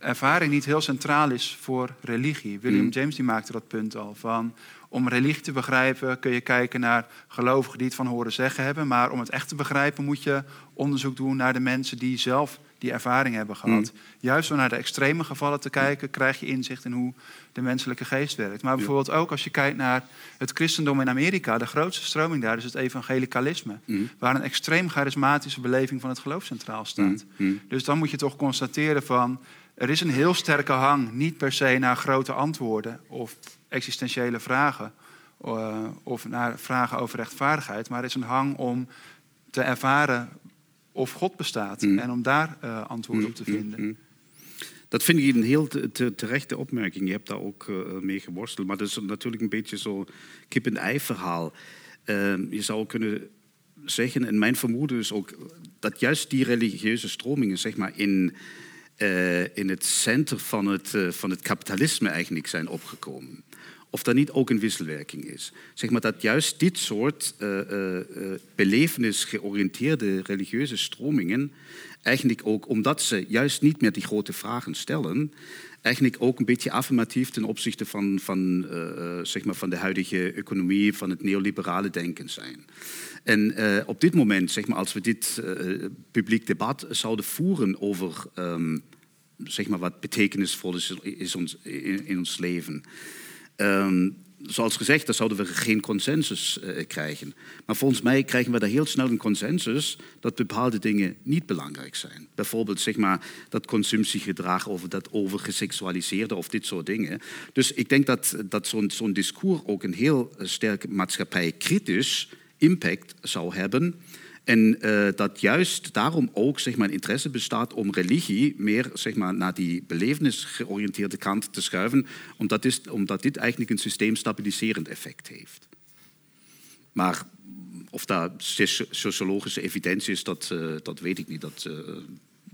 B: ervaring niet heel centraal is voor religie. William
C: Mm.
B: James die maakte dat punt al. Van, om religie te begrijpen kun je kijken naar gelovigen die het van horen zeggen hebben. Maar om het echt te begrijpen moet je onderzoek doen naar de mensen die zelf die ervaring hebben gehad. Juist door naar de extreme gevallen te kijken, krijg je inzicht in hoe de menselijke geest werkt. Maar bijvoorbeeld ook als je kijkt naar het christendom in Amerika, de grootste stroming daar is het evangelicalisme.
C: Mhm.
B: Waar een extreem charismatische beleving van het geloof centraal staat.
C: Mhm.
B: Dus dan moet je toch constateren van... er is een heel sterke hang, niet per se naar grote antwoorden... of existentiële vragen, eh, of naar vragen over rechtvaardigheid... maar er is een hang om te ervaren of God bestaat...
C: Mm.
B: en om daar eh, antwoorden op te vinden.
C: Mhm. Dat vind ik een heel te- te- terechte opmerking. Je hebt daar ook eh, mee geworsteld. Maar dat is natuurlijk een beetje zo'n kip-en-ei verhaal. Ehm, je zou kunnen zeggen, en mijn vermoeden is ook... dat juist die religieuze stromingen zeg maar, in, eh, in het centrum van het, van het kapitalisme eigenlijk zijn opgekomen. Of dat niet ook een wisselwerking is. Zeg maar dat juist dit soort eh eh, eh, belevenisgeoriënteerde religieuze stromingen eigenlijk ook, omdat ze juist niet meer die grote vragen stellen, eigenlijk ook een beetje affirmatief ten opzichte van, van, zeg maar van de huidige economie, van het neoliberale denken zijn. En op dit moment, zeg maar, als we dit publiek debat zouden voeren over ehm, zeg maar, wat betekenisvol is, in, in ons leven. Ehm, zoals gezegd, dan zouden we geen consensus eh, krijgen. Maar volgens mij krijgen we daar heel snel een consensus dat bepaalde dingen niet belangrijk zijn. Bijvoorbeeld zeg maar, dat consumptiegedrag of dat overgeseksualiseerde of dit soort dingen. Dus ik denk dat, dat zo'n discours ook een heel sterk maatschappijkritisch impact zou hebben. En eh, dat juist daarom ook zeg maar, een interesse bestaat om religie meer zeg maar, naar die belevenisgeoriënteerde kant te schuiven, omdat, is, omdat dit eigenlijk een systeemstabiliserend effect heeft. Maar of daar soci- sociologische evidentie is, dat, eh, dat weet ik niet. Dat eh,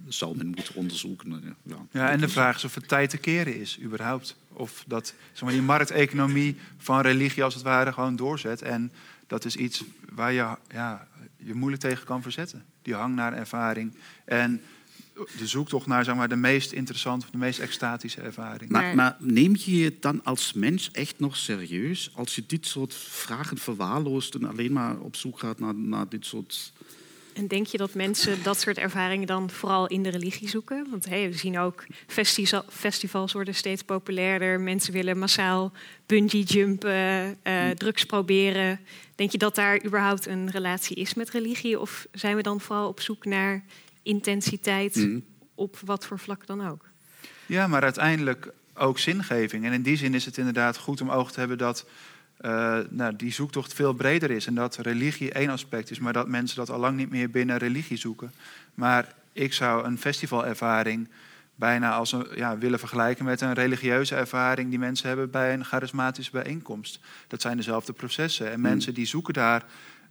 C: zou men moeten onderzoeken. Ja,
B: Ja, en de vraag is of het tijd te keren is, überhaupt. Of dat zeg maar, die markteconomie van religie als het ware gewoon doorzet. En dat is iets waar je ja, je moeilijk tegen kan verzetten. Die hang naar ervaring. En de zoektocht naar zeg maar, de meest interessante of de meest extatische ervaring.
C: Maar, neem je je dan als mens echt nog serieus als je dit soort vragen verwaarloost en alleen maar op zoek gaat naar, naar dit soort.
D: En denk je dat mensen dat soort ervaringen dan vooral in de religie zoeken? Want hey, we zien ook festiva- festivals worden steeds populairder. Mensen willen massaal bungee jumpen, eh, drugs proberen. Denk je dat daar überhaupt een relatie is met religie? Of zijn we dan vooral op zoek naar intensiteit
C: Mhm.
D: op wat voor vlak dan ook?
B: Ja, maar uiteindelijk ook zingeving. En in die zin is het inderdaad goed om oog te hebben dat eh, nou, die zoektocht veel breder is. En dat religie één aspect is, maar dat mensen dat al lang niet meer binnen religie zoeken. Maar ik zou een festivalervaring bijna als een, ja, willen vergelijken met een religieuze ervaring die mensen hebben bij een charismatische bijeenkomst. Dat zijn dezelfde processen. En mensen die zoeken daar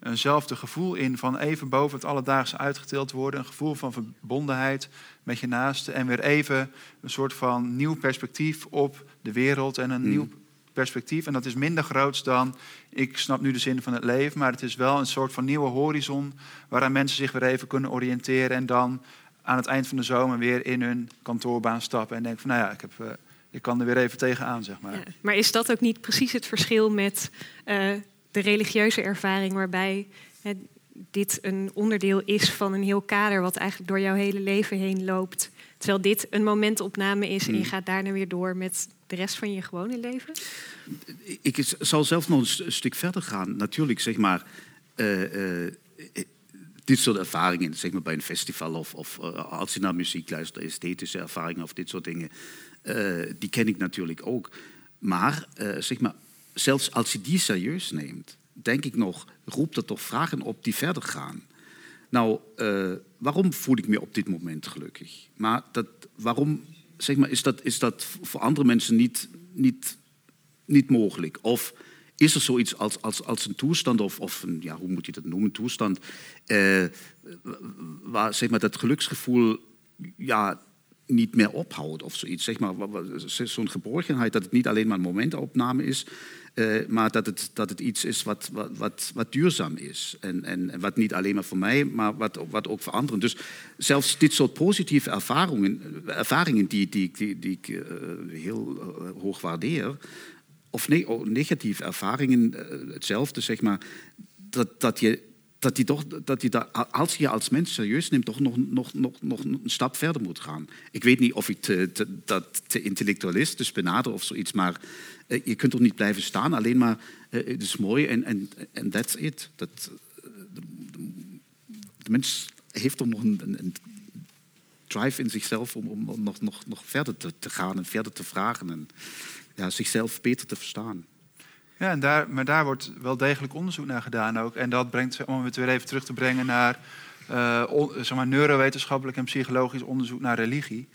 B: eenzelfde gevoel in van even boven het alledaagse uitgetild worden. Een gevoel van verbondenheid met je naaste. En weer even een soort van nieuw perspectief op de wereld en een
C: Mm.
B: nieuw perspectief. En dat is minder groots dan, ik snap nu de zin van het leven, maar het is wel een soort van nieuwe horizon waaraan mensen zich weer even kunnen oriënteren en dan aan het eind van de zomer weer in hun kantoorbaan stappen en denken van, nou ja, ik, heb, eh, ik kan er weer even tegenaan, zeg maar.
D: Maar is dat ook niet precies het verschil met eh, de religieuze ervaring, waarbij dit een onderdeel is van een heel kader wat eigenlijk door jouw hele leven heen loopt. Terwijl dit een momentopname is en je gaat daarna weer door met de rest van je gewone leven?
C: Ik zal zelf nog een stuk verder gaan. Natuurlijk, zeg maar, uh, uh, dit soort ervaringen, zeg maar bij een festival of, of uh, als je naar muziek luistert, esthetische ervaringen of dit soort dingen, die ken ik natuurlijk ook. Maar, zeg maar, zelfs als je die serieus neemt, denk ik nog, roept dat toch vragen op die verder gaan. Nou, waarom voel ik me op dit moment gelukkig? Maar dat, waarom zeg maar, is, dat, is dat voor andere mensen niet, niet, niet mogelijk? Of is er zoiets als, als, als een toestand, of, of ja, hoe moet je dat noemen, toestand, eh, waar zeg maar, dat geluksgevoel ja, niet meer ophoudt of zoiets. Zeg maar, zo'n geborgenheid, dat het niet alleen maar een momentopname is, uh, maar dat het, dat het iets is wat, wat, wat, wat duurzaam is. En, en, wat niet alleen maar voor mij, maar wat, wat ook voor anderen. Dus zelfs dit soort positieve ervaringen, ervaringen die, die, die, die ik uh, heel uh, hoog waardeer, of ne negatieve ervaringen, hetzelfde zeg maar, dat, dat je dat hij toch, dat hij daar, als je als mens serieus neemt, toch nog, nog, nog, nog een stap verder moet gaan. Ik weet niet of ik te, te, dat te intellectualistisch benader of zoiets, maar je kunt toch niet blijven staan, alleen maar uh, het is mooi en, en, en that's it. Dat, uh, de, mens heeft toch nog een, een, drive in zichzelf om, om nog, nog, nog verder te, te, gaan en verder te vragen en ja, zichzelf beter te verstaan.
B: Ja, en daar, maar daar wordt wel degelijk onderzoek naar gedaan ook. En dat brengt, om het weer even terug te brengen naar uh, zeg maar, neurowetenschappelijk en psychologisch onderzoek naar religie.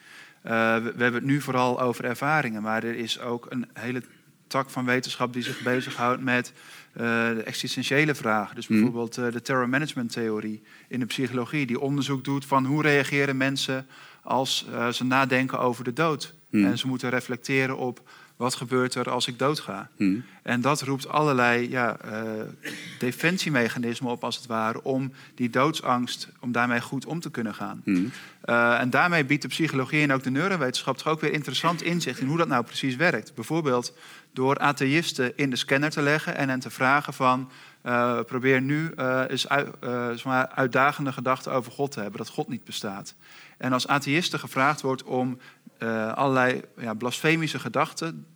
B: We, hebben het nu vooral over ervaringen, maar er is ook een hele tak van wetenschap die zich bezighoudt met uh, de existentiële vragen. Dus mhm. bijvoorbeeld de terror management theorie in de psychologie, die onderzoek doet van hoe reageren mensen als ze nadenken over de dood. Mhm. En ze moeten reflecteren op wat gebeurt er als ik doodga? Hmm. En dat roept allerlei ja, defensiemechanismen op, als het ware, om die doodsangst, om daarmee goed om te kunnen gaan. Hmm. En daarmee biedt de psychologie en ook de neurowetenschap toch ook weer interessant inzicht in hoe dat nou precies werkt. Bijvoorbeeld door atheïsten in de scanner te leggen en hen te vragen van... Uh, probeer nu eens uit, uitdagende gedachten over God te hebben, dat God niet bestaat. En als atheïsten gevraagd wordt om allerlei ja, blasfemische gedachten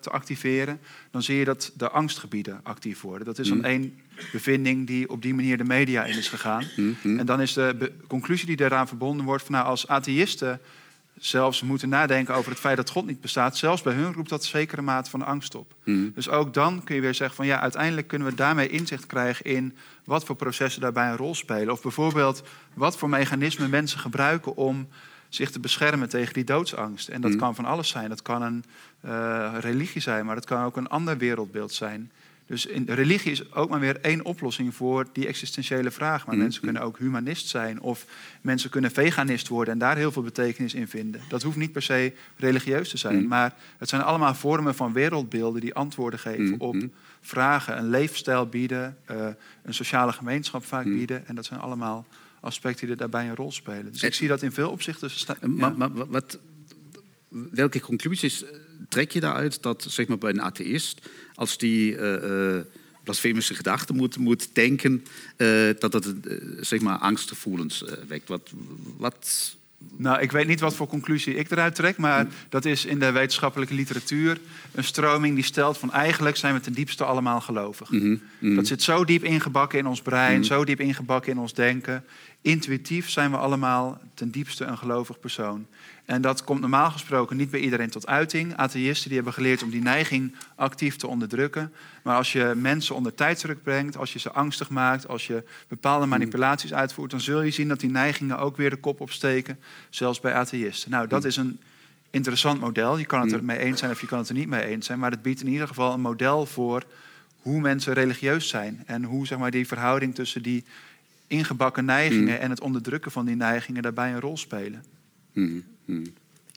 B: te activeren, dan zie je dat de angstgebieden actief worden. Dat is dan mm. één bevinding die op die manier de media in is gegaan. Mm, mm. En dan is de conclusie die daaraan verbonden wordt van nou, als atheïsten zelfs moeten nadenken over het feit dat God niet bestaat, zelfs bij hun roept dat zekere mate van angst op. Dus ook dan kun je weer zeggen van ja, uiteindelijk kunnen we daarmee inzicht krijgen in wat voor processen daarbij een rol spelen. Of bijvoorbeeld wat voor mechanismen mensen gebruiken om zich te beschermen tegen die doodsangst. En dat mm. kan van alles zijn. Dat kan een uh, religie zijn, maar dat kan ook een ander wereldbeeld zijn. Dus in, religie is ook maar weer één oplossing voor die existentiële vraag. Maar mm. mensen kunnen ook humanist zijn of mensen kunnen veganist worden en daar heel veel betekenis in vinden. Dat hoeft niet per se religieus te zijn, mm. maar het zijn allemaal vormen van wereldbeelden die antwoorden geven op vragen, een leefstijl bieden, uh, een sociale gemeenschap vaak bieden. En dat zijn allemaal aspecten die daarbij een rol spelen. Dus ik zie dat in veel opzichten.
C: Maar, maar wat, welke conclusies trek je daaruit dat zeg maar, bij een atheïst, als die uh, blasfemische gedachten moet, moet denken, uh, dat dat zeg maar, angstgevoelens wekt? Wat, wat
B: nou, ik weet niet wat voor conclusie ik eruit trek, maar dat is in de wetenschappelijke literatuur een stroming die stelt van eigenlijk zijn we ten diepste allemaal gelovig. Mhm, mhm. Dat zit zo diep ingebakken in ons brein, mhm. zo diep ingebakken in ons denken. Intuïtief zijn we allemaal ten diepste een gelovig persoon. En dat komt normaal gesproken niet bij iedereen tot uiting. Atheïsten die hebben geleerd om die neiging actief te onderdrukken. Maar als je mensen onder tijdsdruk brengt, als je ze angstig maakt, als je bepaalde manipulaties uitvoert, dan zul je zien dat die neigingen ook weer de kop opsteken, zelfs bij atheïsten. Nou, dat is een interessant model. Je kan het er mee eens zijn of je kan het er niet mee eens zijn, maar het biedt in ieder geval een model voor hoe mensen religieus zijn en hoe zeg maar, die verhouding tussen die ingebakken neigingen en het onderdrukken van die neigingen daarbij een rol spelen. Mm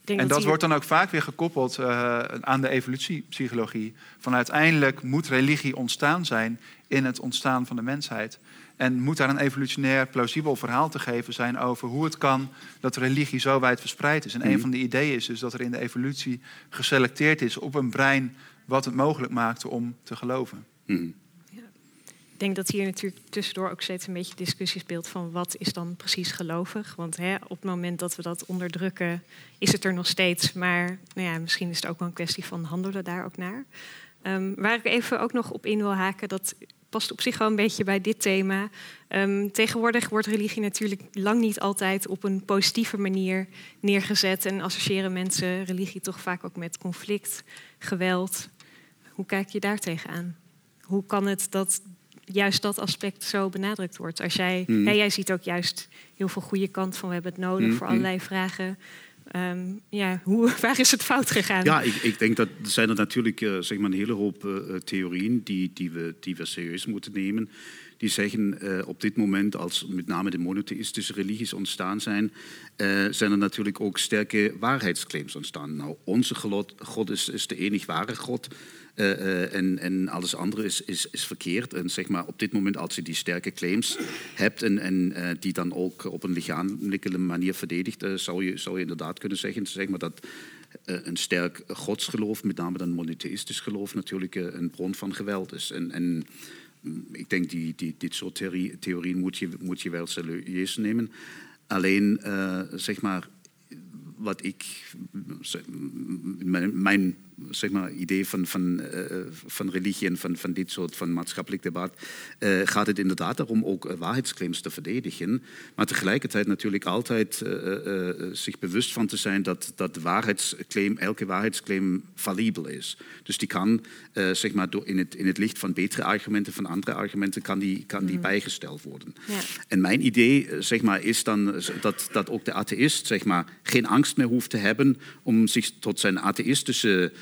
B: en dat, wordt dan ook vaak weer gekoppeld uh, aan de evolutiepsychologie. Van uiteindelijk moet religie ontstaan zijn in het ontstaan van de mensheid. En moet daar een evolutionair plausibel verhaal te geven zijn over hoe het kan dat religie zo wijd verspreid is. En een mhm. van de ideeën is dus dat er in de evolutie geselecteerd is op een brein wat het mogelijk maakte om te geloven.
D: Mm ik denk dat hier natuurlijk tussendoor ook steeds een beetje discussie speelt van wat is dan precies gelovig. Want hè, op het moment dat we dat onderdrukken, is het er nog steeds. Maar nou ja, misschien is het ook wel een kwestie van handelen daar ook naar. Um, waar ik even ook nog op in wil haken, dat past op zich wel een beetje bij dit thema. Um, tegenwoordig wordt religie natuurlijk lang niet altijd op een positieve manier neergezet. En associëren mensen religie toch vaak ook met conflict, geweld. Hoe kijk je daar tegenaan? Hoe kan het dat juist dat aspect zo benadrukt wordt? Als jij, mm. jij ziet ook juist heel veel goede kant van we hebben het nodig mm. voor allerlei vragen. Um, ja, hoe, waar is het fout gegaan?
C: Ja, ik, ik denk dat er zijn er natuurlijk uh, zeg maar een hele hoop uh, theorieën die, die, we, die we serieus moeten nemen. Die zeggen uh, op dit moment, als met name de monotheïstische religies ontstaan zijn, zijn er natuurlijk ook sterke waarheidsclaims ontstaan. Nou, onze God is, is de enig ware God. Uh, en, en, alles andere is, is, is, verkeerd. En zeg maar, op dit moment, als je die sterke claims hebt en, die dan ook op een lichamelijke manier verdedigt, zou, je, zou je inderdaad kunnen zeggen zeg maar, dat een sterk godsgeloof, met name dan monotheïstisch geloof, natuurlijk een bron van geweld is. En, en ik denk, die, die, dit soort theorie, theorieën moet je, moet je wel serieus nemen. Alleen, zeg maar, wat ik, mijn, mijn zeg maar, idee van, van, uh, van religie en van, van dit soort van maatschappelijk debat, uh, gaat het inderdaad darum ook waarheidsclaims te verdedigen. Maar tegelijkertijd natuurlijk altijd zich bewust van te zijn dat, dat waarheidsclaim, elke waarheidsclaim valibel is. Dus die kan, zeg maar, door in, het, in het licht van betere argumenten, van andere argumenten, kan die, kan die mm. bijgesteld worden. Ja. En mijn idee, zeg maar, is dan dat, dat ook de atheïst, zeg maar, geen angst meer hoeft te hebben om zich tot zijn atheïstische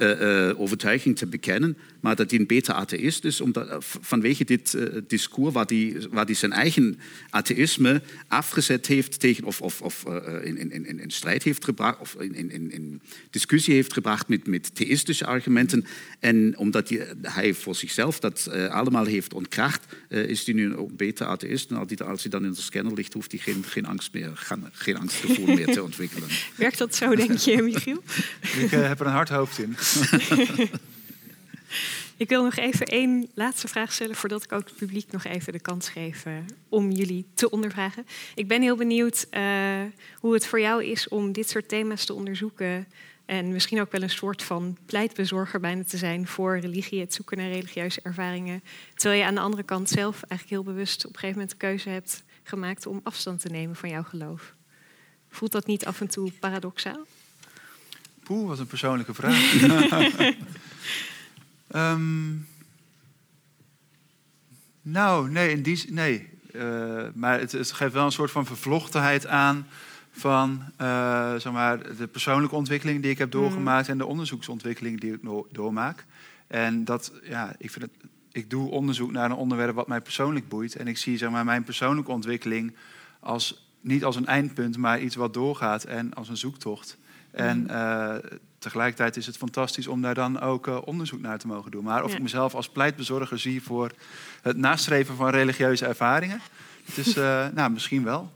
C: uh, overtuiging te bekennen, maar dat hij een beter atheïst is, omdat, eh, vanwege dit uh, discours waar hij waar die zijn eigen atheïsme afgezet heeft tegen, of, of, of uh, in, in, in, in, strijd heeft gebracht, of in, in, in discussie heeft gebracht met, met theïstische argumenten. En omdat hij, hij voor zichzelf dat allemaal heeft ontkracht, is hij nu een beter atheïst. En als hij dan in de scanner ligt, hoeft hij geen, geen, angst meer, geen angstgevoel meer te ontwikkelen.
D: Werkt dat zo, denk je, Michiel?
B: Ik heb er een hard hoofd in.
D: Ik wil nog even één laatste vraag stellen voordat ik ook het publiek nog even de kans geef uh, om jullie te ondervragen. Ik ben heel benieuwd uh, hoe het voor jou is om dit soort thema's te onderzoeken. En misschien ook wel een soort van pleitbezorger bijna te zijn voor religie, het zoeken naar religieuze ervaringen. Terwijl je aan de andere kant zelf eigenlijk heel bewust op een gegeven moment de keuze hebt gemaakt om afstand te nemen van jouw geloof. Voelt dat niet af en toe paradoxaal?
B: Poeh, wat een persoonlijke vraag. um, nou, nee, in die, nee. Uh, maar het, het, geeft wel een soort van vervlochtenheid aan van uh, zeg maar, de persoonlijke ontwikkeling die ik heb doorgemaakt mm. en de onderzoeksontwikkeling die ik doormaak. En dat, ja, ik vind het, ik doe onderzoek naar een onderwerp wat mij persoonlijk boeit. En ik zie zeg maar, mijn persoonlijke ontwikkeling als, niet als een eindpunt, maar iets wat doorgaat en als een zoektocht. En uh, tegelijkertijd is het fantastisch om daar dan ook uh, onderzoek naar te mogen doen. Maar of ik mezelf als pleitbezorger zie voor het nastreven van religieuze ervaringen, het is uh, nou, misschien wel.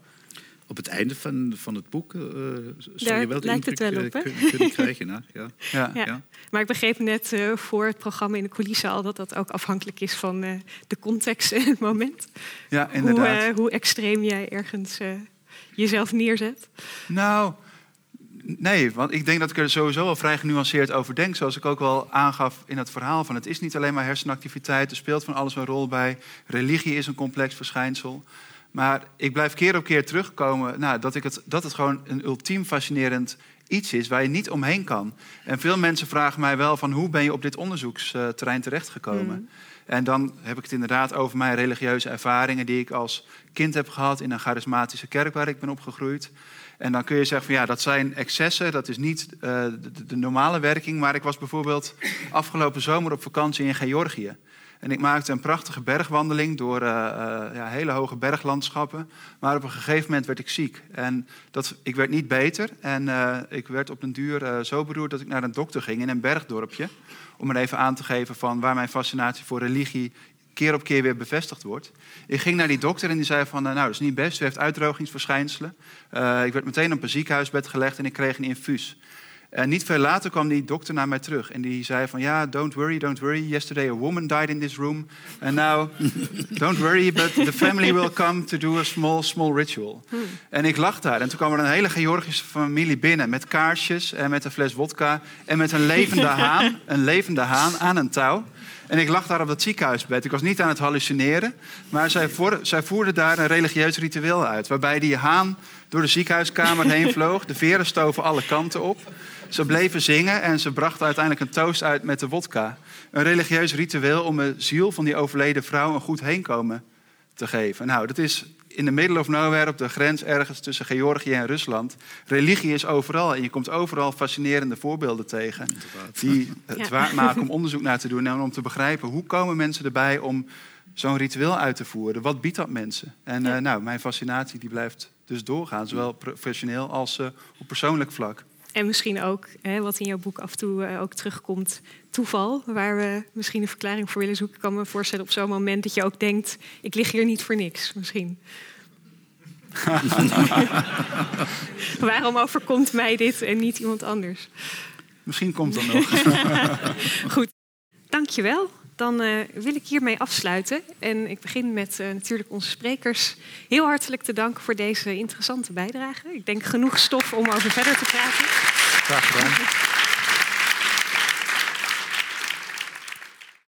C: Op het einde van, van het boek uh, zou je wel de indruk wel op, kunnen krijgen. Ja. Ja.
D: Ja. Maar ik begreep net uh, voor het programma in de coulissen al dat dat ook afhankelijk is van uh, de context en het moment.
B: Ja, inderdaad.
D: Hoe, hoe extreem jij ergens jezelf neerzet.
B: Nou, Nee, want ik denk dat ik er sowieso wel vrij genuanceerd over denk. Zoals ik ook wel aangaf in het verhaal. Van het is niet alleen maar hersenactiviteit. Er speelt van alles een rol bij. Religie is een complex verschijnsel. Maar ik blijf keer op keer terugkomen nou, dat, ik het, dat het gewoon een ultiem fascinerend iets is waar je niet omheen kan. En veel mensen vragen mij wel van hoe ben je op dit onderzoeksterrein terechtgekomen? Mm. En dan heb ik het inderdaad over mijn religieuze ervaringen die ik als kind heb gehad in een charismatische kerk waar ik ben opgegroeid. En dan kun je zeggen van ja, dat zijn excessen, dat is niet uh, de, de, normale werking. Maar ik was bijvoorbeeld afgelopen zomer op vakantie in Georgië. En ik maakte een prachtige bergwandeling door uh, uh, ja, hele hoge berglandschappen. Maar op een gegeven moment werd ik ziek. En dat, ik werd niet beter. En ik werd op een duur zo beroerd dat ik naar een dokter ging in een bergdorpje. Om er even aan te geven van waar mijn fascinatie voor religie keer op keer weer bevestigd wordt. Ik ging naar die dokter en die zei van, nou, dat is niet best, u heeft uitdrogingsverschijnselen. Ik werd meteen op een ziekenhuisbed gelegd en ik kreeg een infuus. En niet veel later kwam die dokter naar mij terug. En die zei van, ja, don't worry, don't worry. Yesterday a woman died in this room. And now, don't worry, but the family will come to do a small, small ritual. En ik lag daar. En toen kwam er een hele Georgische familie binnen. Met kaarsjes en met een fles wodka. En met een levende haan, een levende haan aan een touw. En ik lag daar op dat ziekenhuisbed. Ik was niet aan het hallucineren. Maar zij, voor, zij voerden daar een religieus ritueel uit. Waarbij die haan door de ziekenhuiskamer heen vloog. De veren stoven alle kanten op. Ze bleven zingen en ze brachten uiteindelijk een toast uit met de wodka. Een religieus ritueel om de ziel van die overleden vrouw een goed heenkomen te geven. Nou, dat is in de middle of nowhere, op de grens ergens tussen Georgië en Rusland. Religie is overal en je komt overal fascinerende voorbeelden tegen. Die het
D: Ja.
B: waard maken om onderzoek naar te doen en om te begrijpen hoe komen mensen erbij om zo'n ritueel uit te voeren. Wat biedt dat mensen? En
D: Ja.
B: eh, nou, mijn fascinatie die blijft dus doorgaan, zowel professioneel als eh, op persoonlijk vlak.
D: En misschien ook, hè, wat in jouw boek af en toe eh, ook terugkomt, toeval. Waar we misschien een verklaring voor willen zoeken. Ik kan me voorstellen op zo'n moment dat je ook denkt... ik lig hier niet voor niks, misschien. Waarom overkomt mij dit en niet iemand anders?
B: Misschien komt dat nog.
D: Goed, dankjewel. Dan eh, wil ik hiermee afsluiten. En ik begin met eh, natuurlijk onze sprekers heel hartelijk te danken voor deze interessante bijdrage. Ik denk genoeg stof om over verder te praten.
B: Graag gedaan.